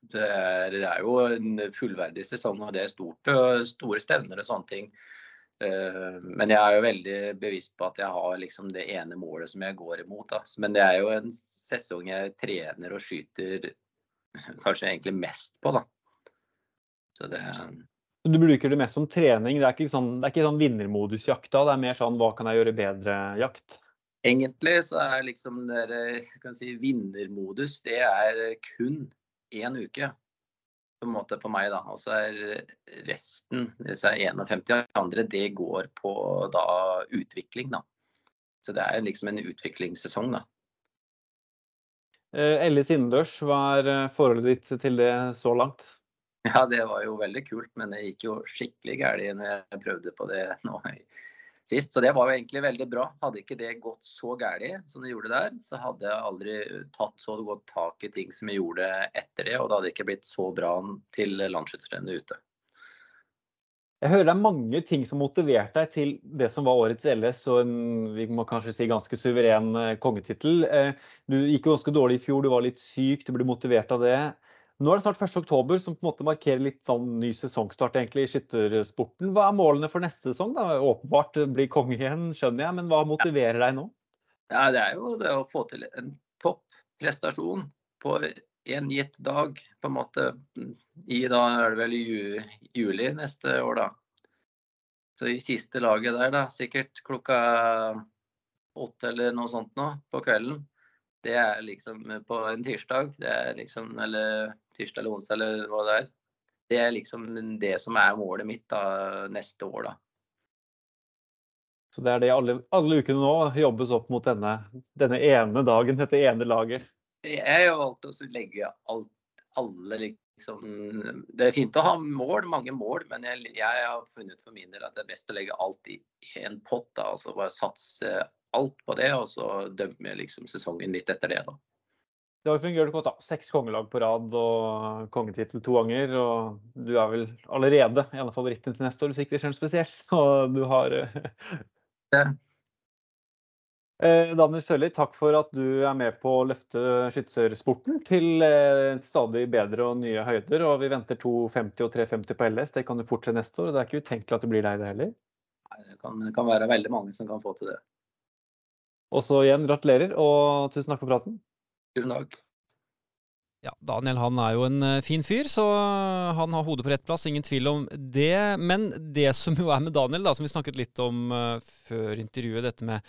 Det er, det er, jo en fullverdig sesong, og det er stort, store stevner og sånne ting. Eh, men jeg er jo veldig bevisst på at jeg har liksom det ene målet som jeg går imot. Da. Men det er jo en sesong jeg trener og skyter kanskje egentlig mest på. da. Så det du bruker det mest som trening? Det er ikke sånn, det er ikke sånn vinnermodusjakt da? Det er mer sånn hva kan jeg gjøre bedre-jakt? Egentlig så er liksom det si, vinnermodus det er kun én uke. på en måte for meg, da. Og så er resten, disse 51 andre, det går på da utvikling, da. Så det er liksom en utviklingssesong, da. Eh, Ellis innendørs, hva er eh, forholdet ditt til det så langt? Ja, det var jo veldig kult, men det gikk jo skikkelig galt når jeg prøvde på det nå sist. Så det var jo egentlig veldig bra. Hadde ikke det gått så galt som det gjorde der, så hadde jeg aldri tatt så godt tak i ting som jeg gjorde etter det, og det hadde ikke blitt så bra til landsskytterrennet ute. Jeg hører det er mange ting som motiverte deg til det som var årets LS og en vi må kanskje si ganske suveren eh, kongetittel. Eh, Du gikk jo ganske dårlig i fjor, du var litt syk, du ble motivert av det. Nå er det snart 1. oktober, som på en måte markerer litt sånn ny sesongstart egentlig i skyttersporten. Hva er målene for neste sesong? da? Åpenbart bli konge igjen, skjønner jeg, men hva motiverer deg nå? Ja, det er jo det å få til en topprestasjon på en gitt dag, på en måte. I da er det vel i ju, juli neste år, da. Så i siste laget der, da, sikkert klokka åtte eller noe sånt nå på kvelden. Det er liksom på en tirsdag, det er liksom, eller tirsdag eller onsdag eller hva det er. Det er liksom det som er målet mitt da, neste år, da. Så det er det alle, alle ukene nå jobbes opp mot denne, denne ene dagen, dette ene laget. Jeg har valgt å legge alt, alle liksom Det er fint å ha mål, mange mål, men jeg, jeg har funnet for min del at det er best å legge alt i en pott. da, altså Bare satse alt på det, og så dømme liksom sesongen litt etter det. da. Det har jo fungert godt. da. Seks kongelag på rad og kongetittel to ganger. Og du er vel allerede en av favorittene til neste år, hvis ikke det skjer noe spesielt. Så du har Det. Eh, Daniel Sørli, takk for at du er med på å løfte skyttersporten til eh, stadig bedre og nye høyder. Og vi venter 2,50 og 3,50 på LS. Det kan du fortsette neste år. og Det er ikke utenkelig at det blir deg, det heller. Nei, Det kan, det kan være veldig mange som kan få til det. Og så igjen, gratulerer og tusen takk for praten. Tusen takk. Ja, Daniel han er jo en eh, fin fyr, så han har hodet på rett plass, ingen tvil om det. Men det som jo er med Daniel, da, som vi snakket litt om uh, før intervjuet, dette med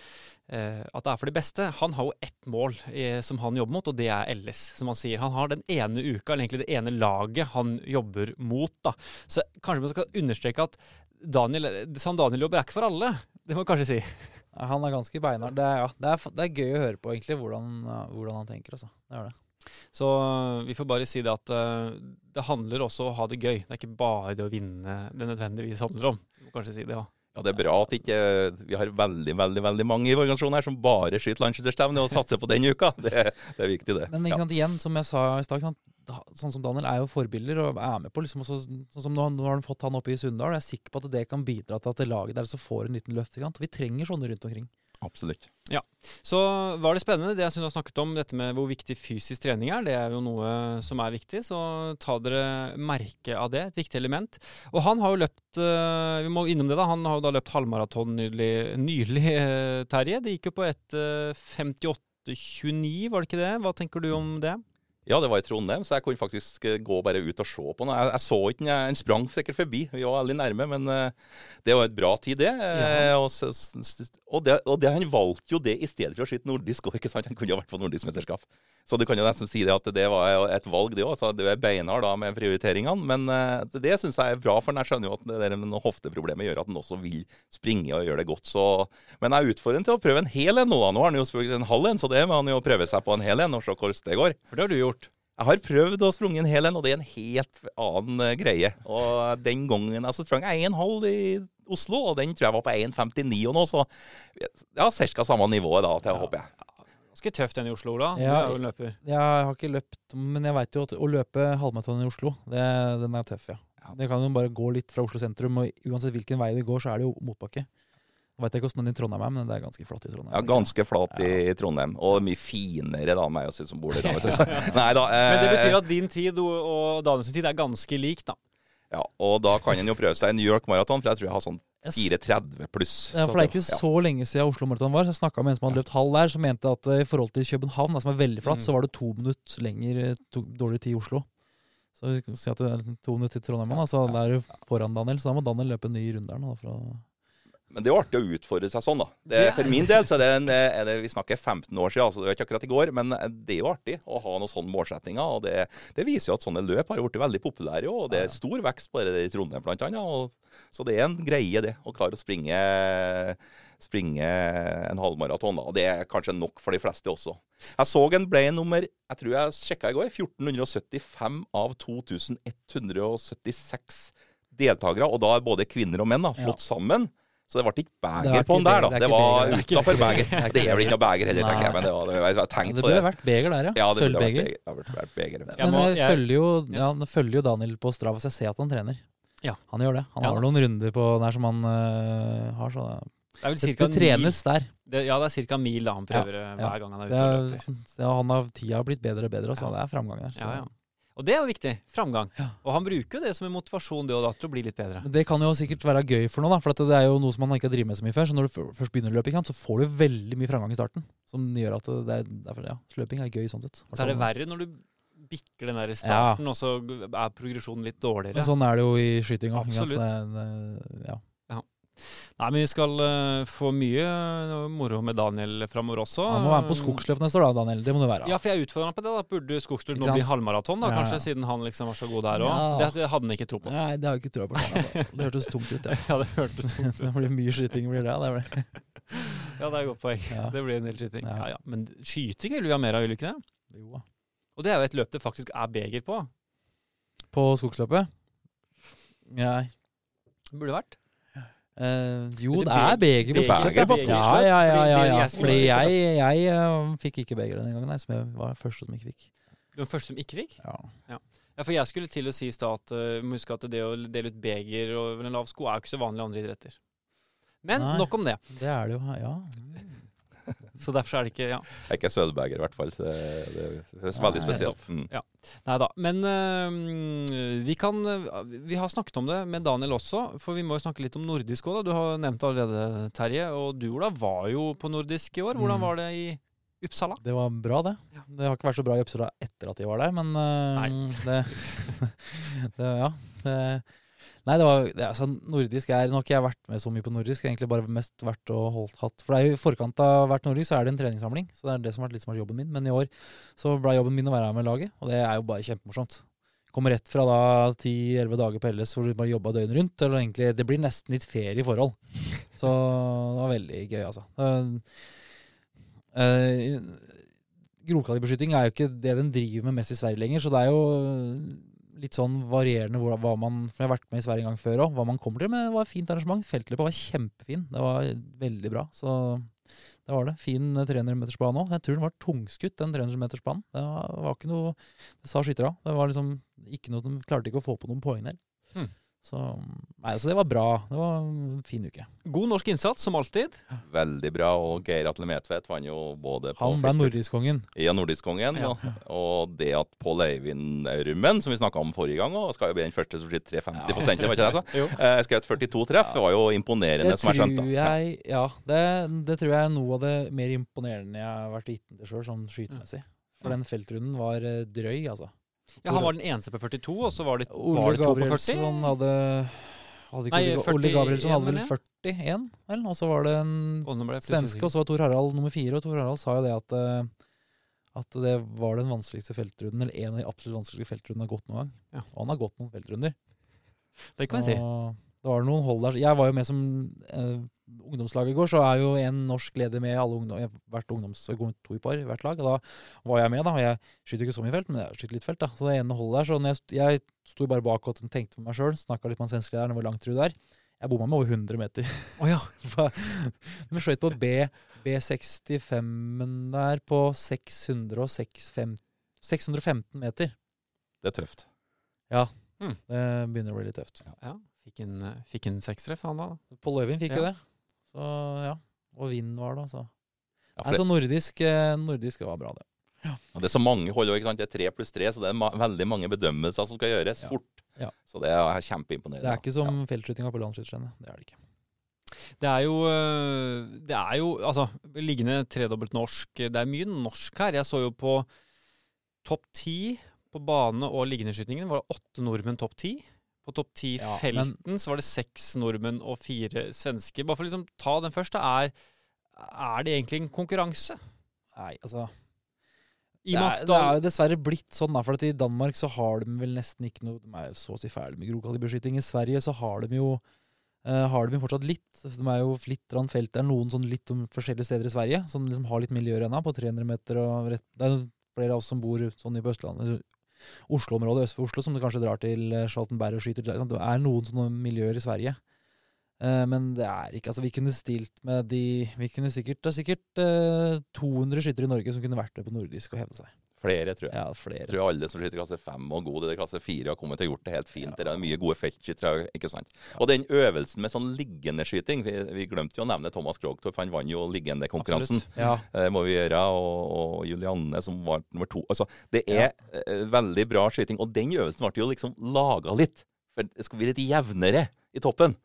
at det er for det beste. Han har jo ett mål eh, som han jobber mot, og det er LS, som han sier. Han har den ene uka, eller egentlig det ene laget han jobber mot. da. Så kanskje man skal understreke at Daniel, San Daniel jobber er ikke for alle. Det må man kanskje si. Han er ganske beinhard. Det, er- ja, det, er, det er gøy å høre på, egentlig, hvordan, hvordan han tenker. Altså. Det er det. Så vi får bare si det at uh, det handler også om å ha det gøy. Det er ikke bare det å vinne det nødvendigvis handler om. Du må kanskje si det, ja. Ja, Det er bra at ikke vi har veldig veldig, veldig mange i organisasjonen her som bare skyter landsskytterstevne og satser på den uka. Det, det er viktig, det. Men ikke Ja. sant, igjen, som jeg sa i stad, sånn som Daniel er jo forbilder og er med på liksom også, sånn som nå, nå har han fått han oppe i Sunndal. Jeg er sikker på at det kan bidra til at det laget der så får en liten løft. Vi trenger sånne rundt omkring. Absolutt. Så var det spennende, det jeg synes du har snakket om, dette med hvor viktig fysisk trening er. Det er jo noe som er viktig, så ta dere merke av det. Et viktig element. Og han har jo løpt eh, Vi må innom det, da. Han har jo da løpt halvmaraton nylig, nylig eh, Terje. Det gikk jo på et eh, 58,29, var det ikke det? Hva tenker du om det? Ja, det var i Trondheim, så jeg kunne faktisk eh, gå bare ut og se på den. Jeg, jeg så ikke den, den sprang sikkert forbi, vi var veldig nærme, men eh, det var et bra tid, det. Eh, og, og, det og det, han valgte jo det i stedet for å skyte nordisk òg, ikke sant? Han kunne jo vært på nordisk mesterskap. Så du kan jo nesten si det at det var et valg, det òg. Så du er beinhard da med prioriteringene. Men eh, det, syns jeg er bra, for jeg skjønner jo at det der med noe hofteproblemet gjør at han også vil springe og gjøre det godt. Så, men jeg utfordrer ham til å prøve en hel en nå. Nå har han jo sprunget en halv en, så det må han jo prøve seg på en hel en og se hvordan det går. For det har du gjort. Jeg har prøvd å sprunge en hel en, og det er en helt annen eh, greie. Og den gangen altså, sprang jeg en halv i Oslo, og den tror jeg var på 1,59 og nå, så ja, ca. samme nivået da, til, håper jeg. Ganske tøft den i Oslo, da. Ja, Du er jo en løper. Jeg har ikke løpt, men jeg veit jo at å løpe halvmaraton i Oslo, det, den er tøff, ja. Det kan jo bare gå litt fra Oslo sentrum, og uansett hvilken vei det går, så er det jo motbakke. Jeg veit ikke hvordan den i Trondheim er, men det er ganske flatt i Trondheim. Ja, Ganske flat i Trondheim, og mye finere da, meg også, som bor der. vet nei da. Eh, Men det betyr at din tid og, og Daniels tid er ganske lik, da. ja, Og da kan en jo prøve seg en New York Marathon, for jeg tror jeg har sånn 4,30 pluss. Ja, for det er ikke ja. så lenge siden Oslo Marathon var. Så jeg snakka med en som hadde løpt halv der, som mente at eh, i forhold til København, som er veldig flatt, Mm. så var det to minutter lenger eh, to, dårlig tid i Oslo. Så vi kan si at det er to minutter til Trondheim, da, så da er du foran Daniel. Så da må Daniel løpe en ny runde her nå. For å Men det er artig å utfordre seg sånn, da. Det, for min del så er det, en, er det Vi snakker 15 år siden, altså det var ikke akkurat i går. Men det er jo artig å ha noen sånne målsettinger. Og det, det viser jo at sånne løp har blitt veldig populære. Og det er stor vekst på det i Trondheim blant annet. Og, så det er en greie, det. Å klare å springe, springe en halvmaraton. da, Og det er kanskje nok for de fleste også. Jeg så en ble nummer jeg tror jeg sjekka i går, 1475 av 2176 deltakere. Og da er både kvinner og menn da, slått sammen. Så det ble ikke Det beger på den der, da. det Det var utafor beger. Det er Det vel ikke noe beger heller, tenker jeg. Men det var, det var, jeg tenkt Det på burde det. vært beger der, ja. Ja, det burde Sølvbeger. Det Men jeg, jeg- følger jo, ja, følger jo Daniel på Strava, så jeg ser at han trener. Ja. Han gjør det. Han har ja, noen runder på der som han uh, har. Så det, Det er vel det, cirka det trenes der. Det, ja, det er ca. mil da han prøver eh, ja. hver gang han er Så ute og løper. ja, han har, tida har blitt bedre og bedre, så Ja. det er framgang der. Så. Ja, ja. Og det er jo viktig. Framgang. Ja. Og han bruker jo det som en motivasjon det og da til å bli litt bedre. Det kan jo sikkert være gøy for noe, da, for at det er jo noe som man ikke har drevet med så mye før. Så når du først begynner å løpe, så får du veldig mye framgang i starten. Som gjør at det er, derfor, ja, løping er gøy sånn sett. Så er det verre når du bikker den der i starten, og så er progresjonen litt dårligere. Men sånn er det jo i skytinga. Absolutt. det- Ja. Nei, men vi skal uh, få mye eh, moro med Daniel framover også. Han må være med på skogsløp neste år, da, Daniel. Det må det være. Ja, for jeg utfordrer han på det. da Burde skogsløp nå bli halvmaraton, da, Ja, kanskje, ja. siden han liksom var så god der òg? Ja. Det, hadde han ikke tro på. Nei, det har jeg ikke tro på. Det hørtes tungt ut, ja. Ja, det hørtes tungt ut. Det blir mye skyting, blir det. det blir. Ja, det er et godt poeng. Det blir en del skyting. Ja. Ja, ja. Men skyting vil vi ha mer av, vil vi ikke det? Jo. Og det er jo et løp det faktisk er beger på. På skogsløpet? Nei. Det burde vært. Eh, jo, det det er beger på beger- på Ja, ja, ja. ja, Fordi ja, jeg Fordi jeg, jeg eh, fikk ikke beger den gangen, nei, som jeg var første som ikke fikk. Du var den første som ikke fikk? Ja. Ja, for jeg skulle til å si i stad at uh, må at det å dele ut beger over en lav sko er jo ikke så vanlig i andre idretter. Men Nei. nok om det. Det er det jo, ja. Så derfor er det ikke Ja. Jeg er ikke sølvbeger, i hvert fall. så Det, er veldig Nei, spesielt. Mm. Nei da. Men øh, vi kan øh, Vi har snakket om det med Daniel også, for vi må jo snakke litt om nordisk òg. Du har nevnt allerede, Terje. Og du Ola var jo på nordisk i år. Hvordan Mm. var det i Uppsala? Det var bra, det. Ja. Det har ikke vært så bra i Uppsala etter at de var der, men eh, Nei. det, det Ja. Det, nei, det var altså, Nordisk er har ikke jeg vært med så mye på nordisk. Har egentlig bare mest vært og holdt hatt For det er jo i forkant av hvert nordisk så er det en treningssamling. Så det er det som har vært litt som har vært jobben min. Men i år så ble jobben min å være her med laget, og det er jo bare kjempemorsomt. Kommer rett fra da 10-11 dager på LS hvor du bare jobba døgnet rundt. Eller egentlig, det blir nesten litt ferie i forhold. Så det var veldig gøy, altså. Uh, Grovkalibeskyting er jo ikke det den driver med mest i Sverige lenger, så det er jo litt sånn varierende hvor, hva man For jeg har vært med i Sverige en gang før òg, hva man kommer til. Men det var et fint arrangement. Feltløpet var kjempefin. Det var veldig bra. Så det var det. Fin 300-metersbane òg. Jeg tror den var tungskutt, den 300-metersbanen. Det var, var ikke noe Det sa skytterne. Det var liksom ikke noe De klarte ikke å få på noen poeng der. Hmm. Så, nei, så det var bra. Det var en fin uke. God norsk innsats, som alltid. Veldig bra. Og Geir Atle Medtvedt vant jo både på Han ble Nordiskongen. Ja, Nordiskongen. Ja. Og, og det at Pål Eivind Rummen, som vi snakka om forrige gang, og skal jo bli den første som skyter 350 på Steinkjer, var ikke det jeg sa? Eh, Skjøt 42 treff. Det var jo imponerende, Det som jeg skjønte. jeg, ja, det, det tror jeg er noe av det mer imponerende jeg har vært vitne til sjøl, sånn skytemessig. For den feltrunden var eh, drøy, altså. Ja, Han var den eneste på 42, og så var det, var det to på 40. Gabrielsson hadde, hadde ikke Nei, Ole, Ole Gabrielsson hadde vel 41, vel? Og så var det en plutselig svenske, og så var Tor Harald nummer fire. Og Tor Harald sa jo det at, eh, at det var den vanskeligste feltrunden, eller en av de absolutt vanskeligste feltrundene han har gått noen gang. Ja. Og han har gått noen feltrunder. Det kan vi si. Det var noen hold der. Jeg var jo med som eh, ungdomslag i går, så er jo en norsk leder med alle ungdom, jeg har vært ungdoms to i par i hvert lag. Og da var jeg med, da. Og jeg skyter ikke så mye felt, men jeg skyter litt felt, da. Så det ene holdet der. Så jeg, jeg sto bare bak og tenkte for meg sjøl, snakka litt med han svenskelederen hvor langt tror du det er. Jeg bomma med over 100 meter. Oh, ja. Vi skøyt på B, B65-en der på 606, fem- 615 meter. Det er tøft. Ja, Det begynner å bli litt tøft. ja. Fikk en, eh, fikk en sekstreff, han da. På Løvin fikk jo Ja. det. Så ja. Og vind var det, altså. Ja, Nei, så nordisk, eh, nordisk var bra, det. Og Det er så mange hold, òg. det er tre pluss tre, så det er ma veldig mange bedømmelser som skal gjøres Ja. fort. Ja. Så det er kjempeimponerende. Det er ikke som Ja. feltskytinga på landsskytterstevnet. Det er det ikke. Det er jo øh, Det er jo Altså, liggende tredobbelt norsk Det er mye norsk her. Jeg så jo på topp ti på bane- og liggendeskytingen var det åtte nordmenn topp ti. På topp Ja, ti-felten så var det seks nordmenn og fire svensker. Bare for å liksom ta den først, da. Er, er det egentlig en konkurranse? Nei, altså I det, er, det er jo dessverre blitt sånn, da. For i Danmark så har de vel nesten ikke noe De er jo så å si ferdig med grokaliberskyting. I Sverige så har de jo eh, har de fortsatt litt. De er jo litt felt. Det er noen sånn litt om forskjellige steder i Sverige som liksom har litt miljøer ennå, på 300 meter og rett, Det er flere av oss som bor sånn på Østlandet, Oslo-området øst for Oslo, som du kanskje drar til eh, Charlottenberg og skyter. Det er noen sånne miljøer i Sverige. Eh, men det er ikke Altså, vi kunne stilt med de Vi kunne sikkert Det er sikkert eh, 200 skyttere i Norge som kunne vært med på nordisk og hevde seg. Flere, tror jeg. Ja, flere. Jeg tror alle som skyter klasse 5 og gode i klasse 4 har kommet til å gjort det helt fint. Det er mye gode feltskyttere, ikke sant. Og den øvelsen med sånn liggende skyting Vi, vi glemte jo å nevne Thomas Krogtorp, han vant jo liggendekonkurransen. Ja. Det må vi gjøre. Og, og Julianne som var nummer to. Altså, det er ja. veldig bra skyting. Og den øvelsen ble jo liksom laga litt. For det skal bli litt jevnere i toppen.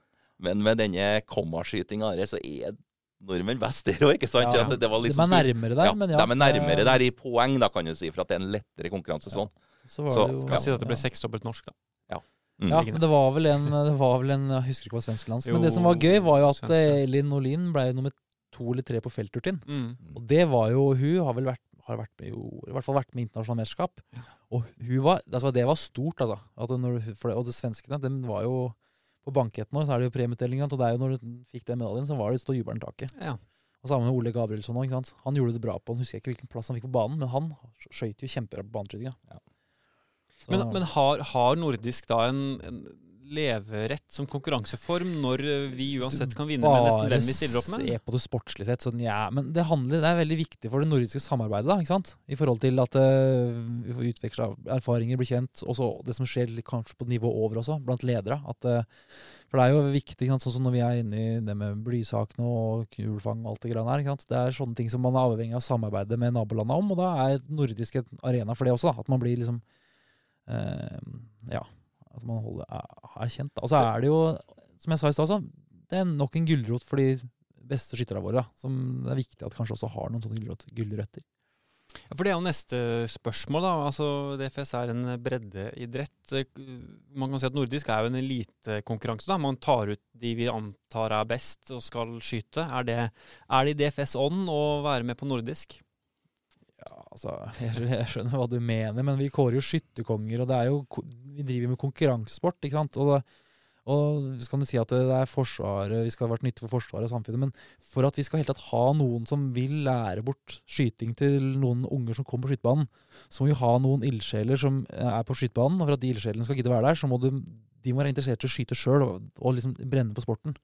Men med denne kommaskytinga her, så er nordmenn best der òg, ikke sant? Ja. ja. det, det var De er nærmere der, ja, men ja. De er nærmere der i poeng, da, kan du si, for at det er en lettere konkurranse sånn. Så var Så det jo, Skal jeg si at det ble ja. seksdobbelt norsk, da. Mm. Ja, men det var vel en, det var vel en Jeg husker ikke hva svensk lands. Men det som var gøy, var jo at eh, Elin Olin ble nummer to eller tre på feltturtinn. Mm. Og det var jo Hun har vel vært, har vært med, jo, i hvert fall vært med i internasjonalt mesterskap. Og hun var, altså det var stort, altså. At når, for det, og det svenskene, dem var jo På banketten så er det jo premieutdelinga. Og det er jo når du fikk den medaljen, så var det stå jubelen taket. Ja. Og sammen med Ole Gabrielsson òg. Han gjorde det bra på Han husker jeg ikke hvilken plass han fikk på banen, men han skøyt jo kjempebra på baneskytinga. Ja. Men, men har, har nordisk da en, en leverett som konkurranseform når eh, vi uansett kan vinne med nesten hvem vi stiller opp med? se på det sportslig sett, sånn, ja, men det, handler, det er veldig viktig for det nordiske samarbeidet. da, ikke sant? I forhold til at uh, vi får utveksla erfaringer, blir kjent. Og så det som skjer kanskje på nivå over også, blant ledere. At, uh, for det er jo viktig, sant? sånn som når vi er inne i det med blysakene og kulfang og alt det greiene her. Det er sånne ting som man er avhengig av å samarbeide med nabolandene om, og da er nordisk en arena for det også. da, At man blir liksom uh, Ja. At man holder, er, kjent. Og så er det jo, som jeg sa i stad det er nok en gulrot for de beste skytterne våre. Som det er viktig at kanskje også har noen sånne gulrot, gulrøtter. Ja, for det er jo neste spørsmål, da. Altså, DFS er en breddeidrett. Man kan si at nordisk er jo en elitekonkurranse. da. Man tar ut de vi antar er best og skal skyte. Er det, er det i DFS ånd å være med på nordisk? Ja, altså, jeg, jeg skjønner hva du mener, men vi kårer jo skytterkonger, og det er jo, vi driver med konkurransesport, ikke sant? Og, og så kan du si at det er Forsvaret, vi skal ha vært nyttige for Forsvaret og samfunnet, men for at vi skal helt tatt ha noen som vil lære bort skyting til noen unger som kommer på skytebanen, så må vi ha noen ildsjeler som eh, er på skytebanen, og for at de ildsjelene skal gidde være der, så må du, de må være interessert i å skyte sjøl og, og liksom brenne for sporten.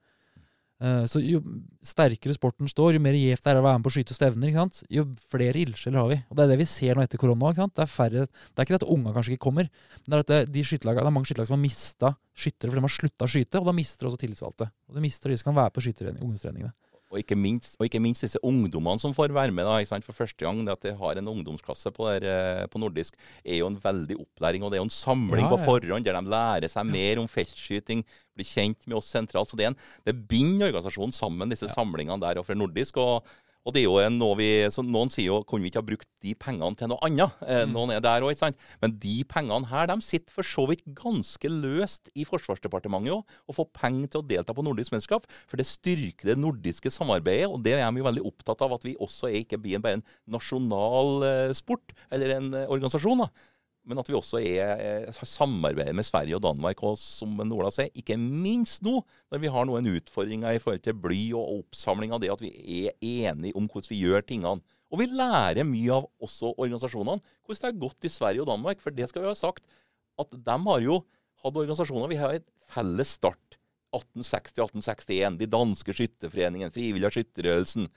Eh, Så jo sterkere sporten står, jo mer gjevt det er å være med på å skyte stevner, ikke sant? jo flere ildsjeler har vi. Og Det er det vi ser nå etter korona. Det er færre, det er ikke det at unga kanskje ikke kommer, men det er at det, de det er mange skytterlag som har mista skyttere fordi de har slutta å skyte, og da mister også tillitsvalgte. Og de mister de som kan være på skyttertrening, ungdomstreningene. Og ikke, minst, og ikke minst disse ungdommene som får være med da, for første gang. Det at de har en ungdomsklasse på, der, eh, på nordisk, er jo en veldig opplæring. Og det er jo en samling Ja, på forhånd der de lærer seg mer om feltskyting, blir kjent med oss sentralt. Så det, er en, det binder organisasjonen sammen, disse samlingene der og fra nordisk. og og det er jo en, noe vi, så Noen sier jo kunne vi ikke ha brukt de pengene til noe annet. Eh, Noen er der også, ikke sant? Men de pengene her de sitter for så vidt ganske løst i Forsvarsdepartementet òg, og får penger til å delta på nordisk mesterskap. For det styrker det nordiske samarbeidet, og det er de jo veldig opptatt av at vi også er ikke blir bare en nasjonal eh, sport, eller en eh, organisasjon. da. Men at vi også er, eh, samarbeider med Sverige og Danmark, og som Ola sier, ikke minst nå når vi har noen utfordringer i forhold til bly og oppsamling av det, at vi er enige om hvordan vi gjør tingene. Og vi lærer mye av også organisasjonene, hvordan det har gått i Sverige og Danmark. For det skal vi ha sagt, at de har jo hatt organisasjoner. Vi har et felles start. 1860-1861. De danske skytterforeningene, Frivillige skytterøvelsen.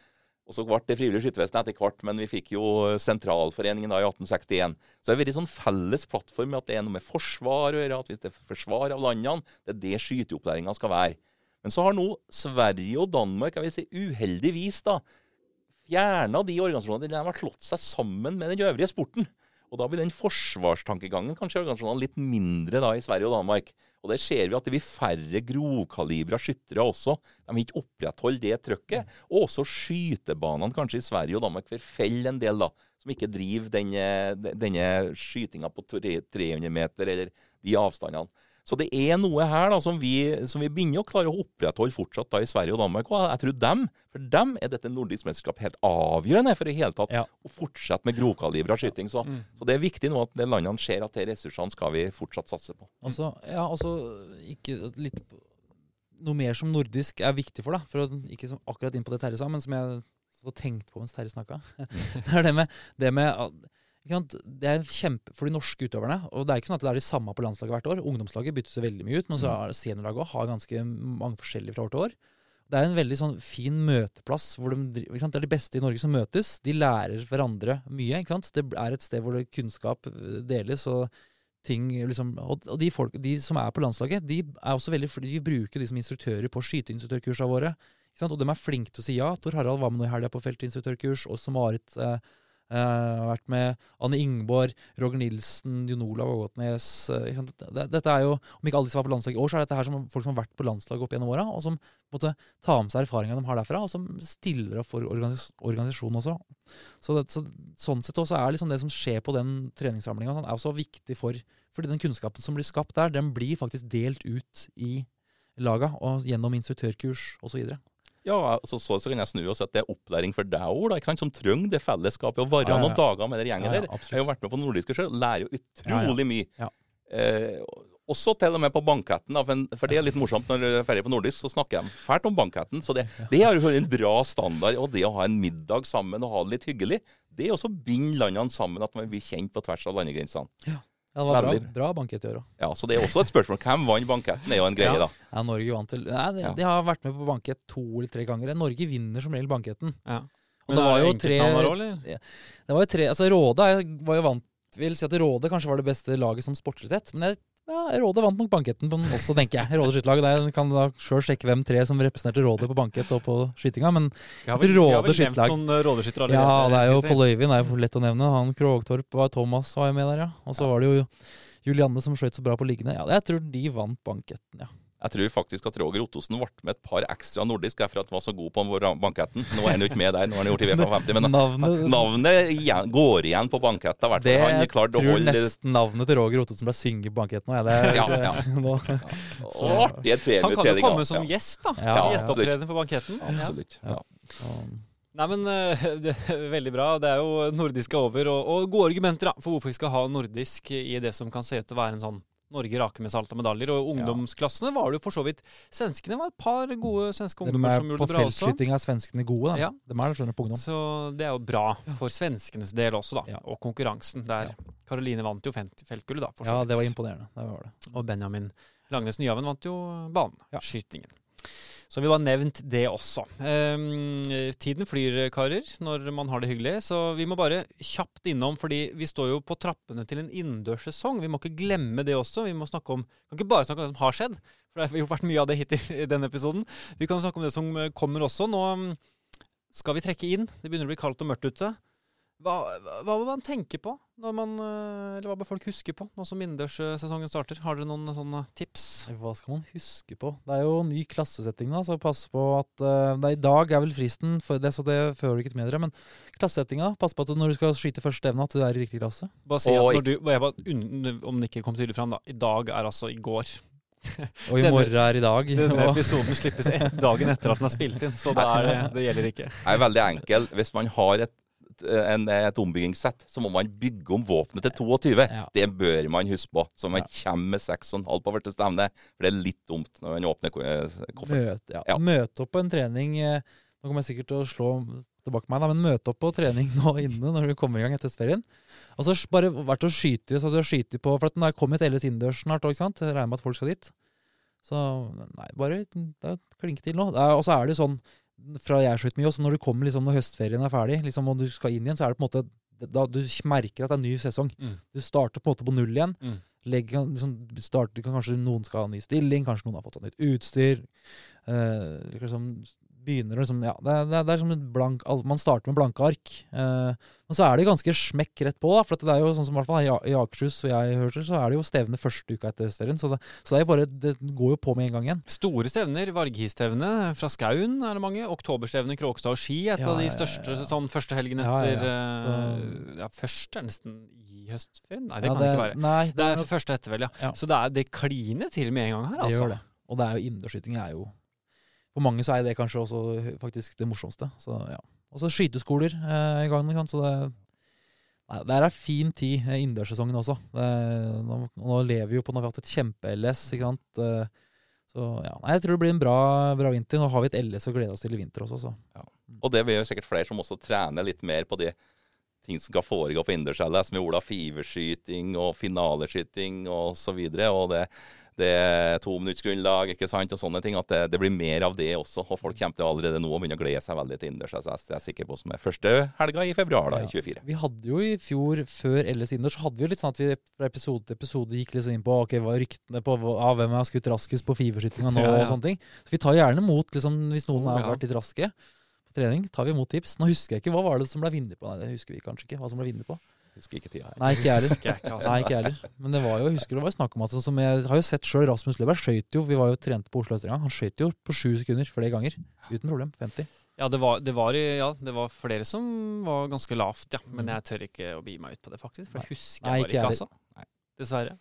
Og så ble det Frivillige Skyttervesen etter hvert, men vi fikk jo Sentralforeningen da i 1861. Så det har vært sånn felles plattform med at det er noe med forsvar å gjøre, at hvis det er forsvar av landene, det er det skyteopplæringa skal være. Men så har nå Sverige og Danmark, jeg vil si uheldigvis, da, fjerna de organisasjonene. De har slått seg sammen med den øvrige sporten. Og da blir den forsvarstankegangen kanskje organisasjonene litt mindre da i Sverige og Danmark. Og der ser vi at det blir færre grovkalibra skyttere også. De vil ikke opprettholde det trøkket. Og også skytebanene kanskje i Sverige og Danmark forfeller en del, da. Som ikke driver denne, denne skytinga på 300 meter eller de avstandene. Så det er noe her da, som vi, som vi begynner å klare å opprettholde fortsatt da i Sverige og Danmark. Og jeg tror dem, for dem er dette nordisk mesterskap helt avgjørende for i hele tatt Ja. å fortsette med grovkalibra skyting. Så, Mm. så det er viktig nå at de landene ser at de ressursene skal vi fortsatt satse på. Altså, ja, altså ikke litt Noe mer som nordisk er viktig for deg, for å, ikke som akkurat inn på det Terje sa, men som jeg satt og tenkte på mens Terje snakka. det er det med, det med? Det er kjempe for de norske utøverne. Og det er ikke sånn at det er de samme på landslaget hvert år. Ungdomslaget byttes jo veldig mye ut, men så er seniorlaget har ganske mange forskjellige fra år til år. Det er en veldig sånn fin møteplass. hvor de? Det er de beste i Norge som møtes. De lærer hverandre mye. ikke sant? Det er et sted hvor kunnskap eh, deles. og ting liksom, Og, og de, folk, de som er på landslaget, de er også veldig, de bruker de som instruktører på skyteinstruktørkursene våre. Ikke sant? Og de er flinke til å si ja. Tor Harald var med nå i helga på feltinstruktørkurs. Også Marit eh, har vært med. Anne Ingborg, Roger Nilsen, Jon Olav Ågotnes. Uh, Dette er jo, Om ikke alle disse var på landslaget i år, så er dette her som folk som har vært på landslaget opp gjennom åra, og som måtte ta med seg erfaringene de har derfra, og som stiller opp for organis organisasjonen også. Så, det, så Sånn sett også er liksom det som skjer på den treningssamlinga, sånn, er også viktig for Fordi den kunnskapen som blir skapt der, den blir faktisk delt ut i laga og gjennom instruktørkurs osv. Ja, så, så, så kan jeg snu og si at det er opplæring for deg òg, som trenger det fellesskapet. Å være Ja, ja, noen dager med den gjengen der. Jeg har jo vært med på nordiske sjøl, lærer jo utrolig mye. Eh, også til og med på banketten, for, det er litt morsomt når jeg er ferdig på nordisk, så snakker jeg fælt om banketten. Så det, det er jo en bra standard. Og det å ha en middag sammen og ha det litt hyggelig, det er også å binde landene sammen, at man blir kjent på tvers av landegrensene. Ja, det var bra, bra bankett i år òg. Ja, Så det er også et spørsmål. Hvem vant banketten, er jo en greie, Ja. da. Ja, Norge vant til Nei, de, de har vært med på bankett to eller tre ganger. Norge vinner som regel banketten. Ja. Og Men det var jo tre? Det var jo tre Altså Råde var jo vant Vil si at Råde kanskje var det beste laget som sportslig sett. Men jeg, ja, Råde vant nok banketten på den også, tenker jeg. Råde skytterlag. Der kan da sjøl sjekke hvem tre som representerte Råde på bankett og på skytinga. Men vel, vi har vel nevnt noen rådeskyttere allerede. ja, det er jo. Pål Øyvind er jo lett å nevne. Han Krogtorp og Thomas var jo med der, ja. Og så var det jo Julianne som skøyt så bra på liggende. Ja, jeg tror de vant banketten, ja. Jeg tror faktisk at Roger Ottosen ble med et par ekstra nordisk for at han var så god på banketten. Nå er han jo ikke med der, nå er han gjort i V55, men Navnet navnet igjen, går igjen på banketten. hvert Det å tror holde nesten navnet til Roger Ottosen ble synge på banketten nå. Ja, det Ja, ja. nå- Og artige Han kan jo komme som Ja, gjest, da. Ja, ja, Gjesteopptreden på banketten. absolutt. Ja. Nei, men eh, det er Veldig bra. Det er jo nordisk er over, og, og gode argumenter da, for hvorfor vi skal ha nordisk i det som kan se ut til å være en sånn Norge rake med salt av medaljer. Og ungdomsklassene var det jo for så vidt Svenskene var et par gode svenske ungdommer er som på gjorde det bra også. feltskyting er svenskene gode, da. Ja. De er det, skjønner på ungdom. Så det er jo bra for svenskenes del også, da. Ja. Og konkurransen. Der Karoline vant jo felt- feltgullet, da. For så Ja, det var imponerende. Det var det. Og Benjamin Langnes Nyhaven vant jo Ja. Så vi har nevnt det også. Eh, tiden flyr, karer, når man har det hyggelig. Så vi må bare kjapt innom, fordi vi står jo på trappene til en innendørssesong. Vi må ikke glemme det også. Vi må snakke om, kan ikke bare snakke om det som har skjedd, for det har jo vært mye av det hittil i denne episoden. Vi kan snakke om det som kommer også. Nå skal vi trekke inn. Det begynner å bli kaldt og mørkt ute. Hva, hva, må man tenke på, når man, eh, eller hva bør folk huske på nå som innendørssesongen starter? Har dere noen sånne tips? Hva skal man huske på? Det er jo ny klassesetting, da, så pass på at nei, det er I dag er vel fristen, for det, så det fører ikke med dere. Men klassesettinga, pass på at når du skal skyte første evne, at du er i riktig klasse. Bare si at når du, jeg bare, Om det ikke kom tydelig fram, da. I dag er altså i går. Og i Denne- morgen er i dag. Denne og- episoden slippes et, dagen etter at den er spilt inn, så da er det, det gjelder ikke. Det er veldig enkelt. Hvis man har et, en, et ombyggingssett, så må man bygge om våpenet til 22. Ja. Det bør man huske på, så man kommer med 6,5 på første stevne. For det er litt dumt når man åpner eh, kofferten. Møte, ja. Ja. møte opp på en trening eh, Nå kommer jeg sikkert til å slå tilbake meg, da, men møte opp på trening nå inne når du kommer i gang etter høstferien. Og så bare vært og skyte så du har skyte på For at den har kommet ellers innendørs snart òg, sant? Jeg regner med at folk skal dit. Så nei, bare da, klink til nå. Er- Og så er det sånn fra jeg skjøt mye også, når du kommer liksom når høstferien er ferdig, liksom, og du skal inn igjen, så er det på en måte da du merker at det er en ny sesong. Mm. Du starter på en måte på null igjen. Mm. Legger, liksom, starter, kanskje noen skal ha ny stilling, kanskje noen har fått seg nytt utstyr. Eh, liksom, begynner liksom Ja, det, det, det er som et blank Man starter med blanke ark. Eh, men så er det ganske smekk rett på, da. For det er jo sånn som i hvert fall i Akershus og jeg hørte, så er det jo stevne første uka etter høstferien. Så, det, så det bare Det går jo på med en gang igjen. Store stevner, Varghistevne fra Skaun er det mange. Oktoberstevne, Kråkstad og Ski, et Ja, av de største sånn første helgen Ja, ja, etter ja. så, ja, første er nesten i høstferien? Nei, det kan det ikke være. Nei, Det er første etter, vel, ja. Så det, er, det kliner til med en gang her, altså. Det altså. gjør det. Og det er jo innendørsskyting er jo For mange så er det kanskje også faktisk det morsomste. Så ja. Og så skyteskoler eh, i gangen. Kan. Så det Nei, det er fin tid, eh, innendørssesongen også. Det, nå, nå lever vi jo på Nå har hatt et kjempe-LS, ikke sant. Eh, Så ja, nei, jeg tror det blir en bra, bra vinter. Nå har vi et LS å glede oss til i vinter også, så. Og det vil jo sikkert flere som også trener litt mer på de ting som skal foregå på innendørs-LS, med Ola Fiverskyting og finaleskyting osv. Og, så videre, og det, det er tominuttsgrunnlag ikke sant, og sånne ting. At det, det blir mer av det også. Og folk kommer til allerede nå å begynne å glede seg veldig til innendørs-LS. Det er jeg sikker på som er første helga i februar da, i 24. Vi hadde jo i fjor, før LS innendørs, hadde vi jo litt sånn at vi fra episode til episode gikk litt sånn inn på ok, hva er ryktene på ah, hvem har skutt raskest på fiverskytinga nå, Ja, ja. og sånne ting. Så vi tar gjerne imot, liksom, hvis noen Oh, har vært litt raske på trening, tar vi imot tips. Nå husker jeg ikke, hva var det som ble vinner på? Nei, det husker vi kanskje ikke, hva som ble på. Husker ikke tida. Nei, ikke jeg heller. Altså. Nei, ikke jeg heller. Men det var jo, jeg husker det var snakk om at sånn som Jeg har jo sett sjøl Rasmus Løberg skøyt jo, vi var jo trente på Oslo Østerdal, han skøyt jo på sju sekunder flere ganger. Uten problem. 50. Ja, det var, det, var, ja, det var flere som var ganske lavt, ja. Men Mm. jeg tør ikke å bi meg ut på det, faktisk. For jeg husker Nei, jeg bare ikke, altså. Dessverre.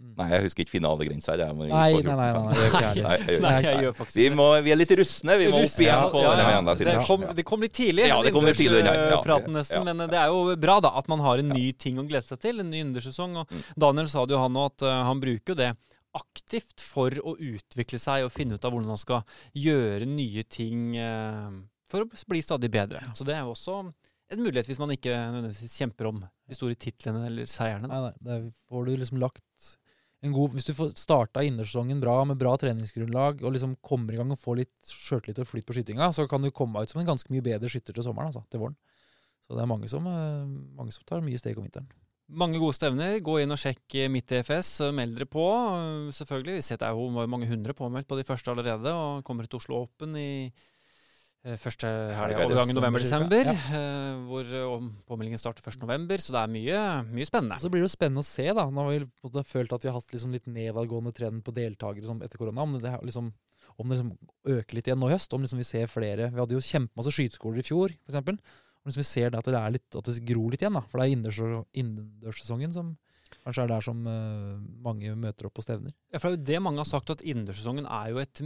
Nei, jeg husker ikke finalegrensa. Nei, nei, nei, nei, 14. det gjør ikke. Nei, Nei, jeg gjør faktisk Vi, ikke det. vi er litt rustne. Vi må opp igjen på ja, den ja. Det siden. kom, det kom litt tidlig, Ja, det innendørspraten nesten. Men det er jo bra da, at man har en ny ting å glede seg til. En ny innendørssesong. Og Mm. Daniel sa det jo han òg, at eh, han bruker jo det aktivt for å utvikle seg og finne ut av hvordan han skal gjøre nye ting eh, for å bli stadig bedre. Så det er jo også en mulighet hvis man ikke nødvendigvis kjemper om de store titlene eller seierne. Nei, nei, det får du liksom lagt god Hvis du får starta innersesongen bra med bra treningsgrunnlag og liksom kommer i gang og får litt sjøltillit og flyt på skytinga, så kan du komme ut som en ganske mye bedre skytter til sommeren, altså, til våren. Så det er mange som, eh, mange som tar mye steg om vinteren. Mange gode stevner. Gå inn og sjekk eh, mitt DFS. Meld dere på. eh, Selvfølgelig. Vi ser det er jo mange hundre påmeldt på de første allerede. Og kommer til Oslo Open i eh, første Helga helgeovergang november-desember. cirka. eh, Hvor eh, påmeldingen starter 1. november. Så det er mye, mye spennende. Så blir det jo spennende å se, da. Nå har vi følt at vi har hatt liksom litt nedadgående trend på deltakere etter korona. Om det, liksom, om det liksom øker litt igjen nå i høst. Om liksom vi ser flere Vi hadde jo kjempemasse skyteskoler i fjor, f.eks. Om liksom vi ser det at det er litt At det gror litt igjen, da. For det er innendørs- innendørssesongen som kanskje er det der som eh, mange møter opp på stevner. Ja, for det er jo det mange har sagt, at innendørssesongen er jo et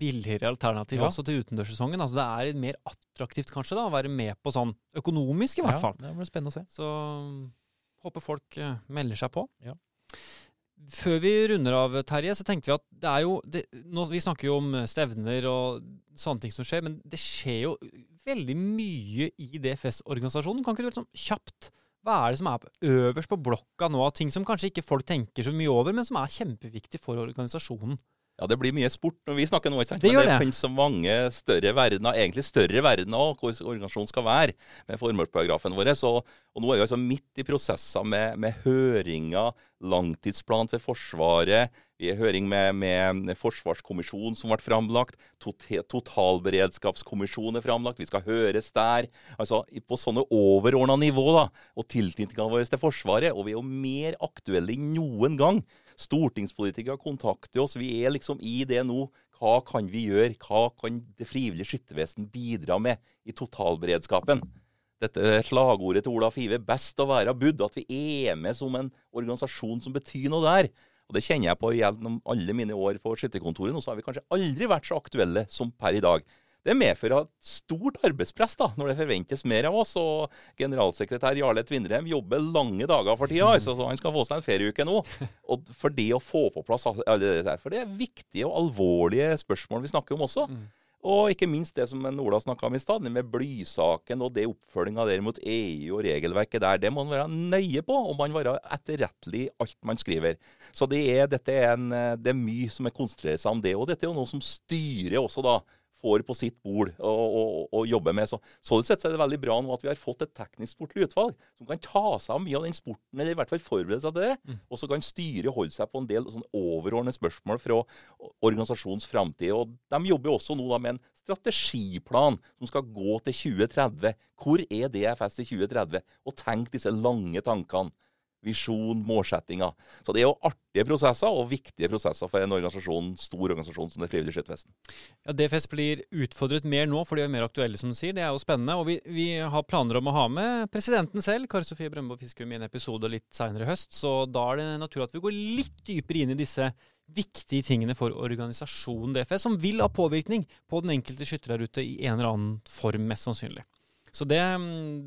billigere alternativ Ja. altså til utendørssesongen. Altså det er mer attraktivt kanskje da, å være med på sånn økonomisk, i hvert fall. Ja, det blir spennende å se. Så håper folk eh, melder seg på. Ja. Før vi runder av, Terje, så tenkte vi at det er jo det, nå, Vi snakker jo om stevner og sånne ting som skjer, men det skjer jo veldig mye i DFS-organisasjonen. Kan ikke du liksom kjapt Hva er det som er øverst på blokka nå av ting som kanskje ikke folk tenker så mye over, men som er kjempeviktig for organisasjonen? Ja, det blir mye sport når vi snakker nå, ikke sant? Det men det det. finnes så mange større verdener, egentlig større verdener òg, hvor organisasjonen skal være med formålsparagrafen vår. Så, og nå er vi altså midt i prosesser med, med høringer, langtidsplan for Forsvaret. Vi er høring med, med Forsvarskommisjonen som ble framlagt. Totalberedskapskommisjonen er framlagt. Vi skal høres der. Altså på sånne overordna nivå, da. Og tilknytninga vår til Forsvaret. Og vi er jo mer aktuelle enn noen gang. Stortingspolitikere kontakter oss. Vi er liksom i det nå. Hva kan vi gjøre? Hva kan det frivillige skyttervesen bidra med i totalberedskapen? Dette slagordet til Ola Five, 'best å være budd', at vi er med som en organisasjon som betyr noe der. Og Det kjenner jeg på gjennom alle mine år på skytterkontoret. Nå så har vi kanskje aldri vært så aktuelle som per i dag. Det medfører et stort arbeidspress da, når det forventes mer av oss. og Generalsekretær Jarle Tvinnerheim jobber lange dager for tida, altså, så han skal få seg en ferieuke nå. Og For det å få på plass alle det der, for det er viktige og alvorlige spørsmål vi snakker om også. Og ikke minst det som Ola snakka om i stad, med blysaken og det oppfølginga der mot EU og regelverket der. Det må man være nøye på, og man være etterrettelig i alt man skriver. Så det er, er, en, det er mye som er konsentrerer seg om det. Og dette er jo noe som styrer også da får på sitt bord og, og, og jobber med. Så, sånn sett er det veldig bra nå at vi har fått et teknisk sportlig utvalg som kan ta seg av mye av den sporten, eller i hvert fall forberede seg til det. Mm. Og så kan styre og holde seg på en del sånn overordnede spørsmål fra organisasjonens framtid. Og de jobber også nå da med en strategiplan som skal gå til 2030. Hvor er DFS i 2030? Og tenk disse lange tankene visjon, målsettinger. Så det er jo artige prosesser og viktige prosesser for en organisasjon, stor organisasjon som det frivillige skyttervesen. Ja, DFS blir utfordret mer nå, for de er mer aktuelle, som du sier. Det er jo spennende. Og vi, vi har planer om å ha med presidenten selv, Kari Sofie Brøndbo Fiskum, i en episode litt seinere i høst. Så da er det naturlig at vi går litt dypere inn i disse viktige tingene for organisasjonen DFS, som vil ha påvirkning på den enkelte skytter der ute i en eller annen form, mest sannsynlig. Så det,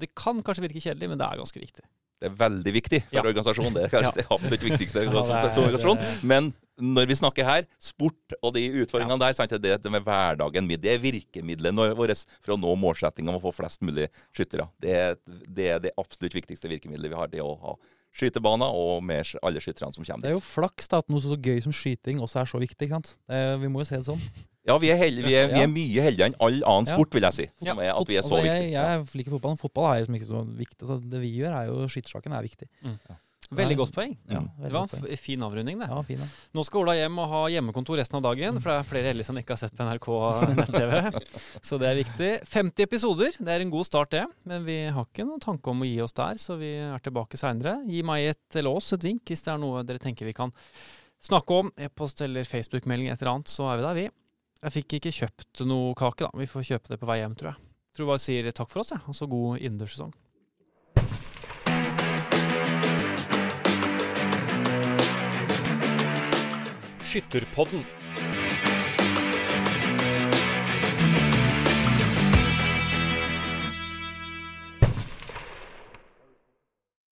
det kan kanskje virke kjedelig, men det er ganske viktig. Det er veldig viktig for Ja. organisasjonen. Det er kanskje Ja. det absolutt viktigste Ja, for det er- en organisasjon. Men når vi snakker her, sport og de utfordringene der, sant, det det med hverdagen min. Det er virkemidlet vårt for å nå målsettingen om å få flest mulig skyttere. Det det er det absolutt viktigste virkemidlet vi har. Det å ha skytebaner og med alle skytterne som kommer Det er jo flaks da, at noe så gøy som skyting også er så viktig. ikke sant? Det, vi må jo se det sånn. Ja, vi er, heldige, vi er, vi er mye heldigere enn all annen sport, vil jeg si. Som er at vi er så Altså, viktige. jeg, jeg liker fotball, men fotball er liksom ikke så viktig. Så det vi gjør, er jo skyttersaken er viktig. Veldig godt poeng. Ja, Mm. Det var en poeng. f- fin avrunding, det. Ja, fin, ja. Nå skal Ola hjem og ha hjemmekontor resten av dagen, for det er flere heldige som ikke har sett på NRK nett-TV. Så det er viktig. 50 episoder, det er en god start, det. Men vi har ikke noen tanke om å gi oss der, så vi er tilbake seinere. Gi meg et, oss et vink hvis det er noe dere tenker vi kan snakke om. E-post eller Facebook-melding, et eller annet, så er vi der, vi. Jeg fikk ikke kjøpt noe kake, da. Vi får kjøpe det på vei hjem, tror jeg. Tror bare sier takk for oss, jeg. Og så god innendørssesong. Skytterpodden.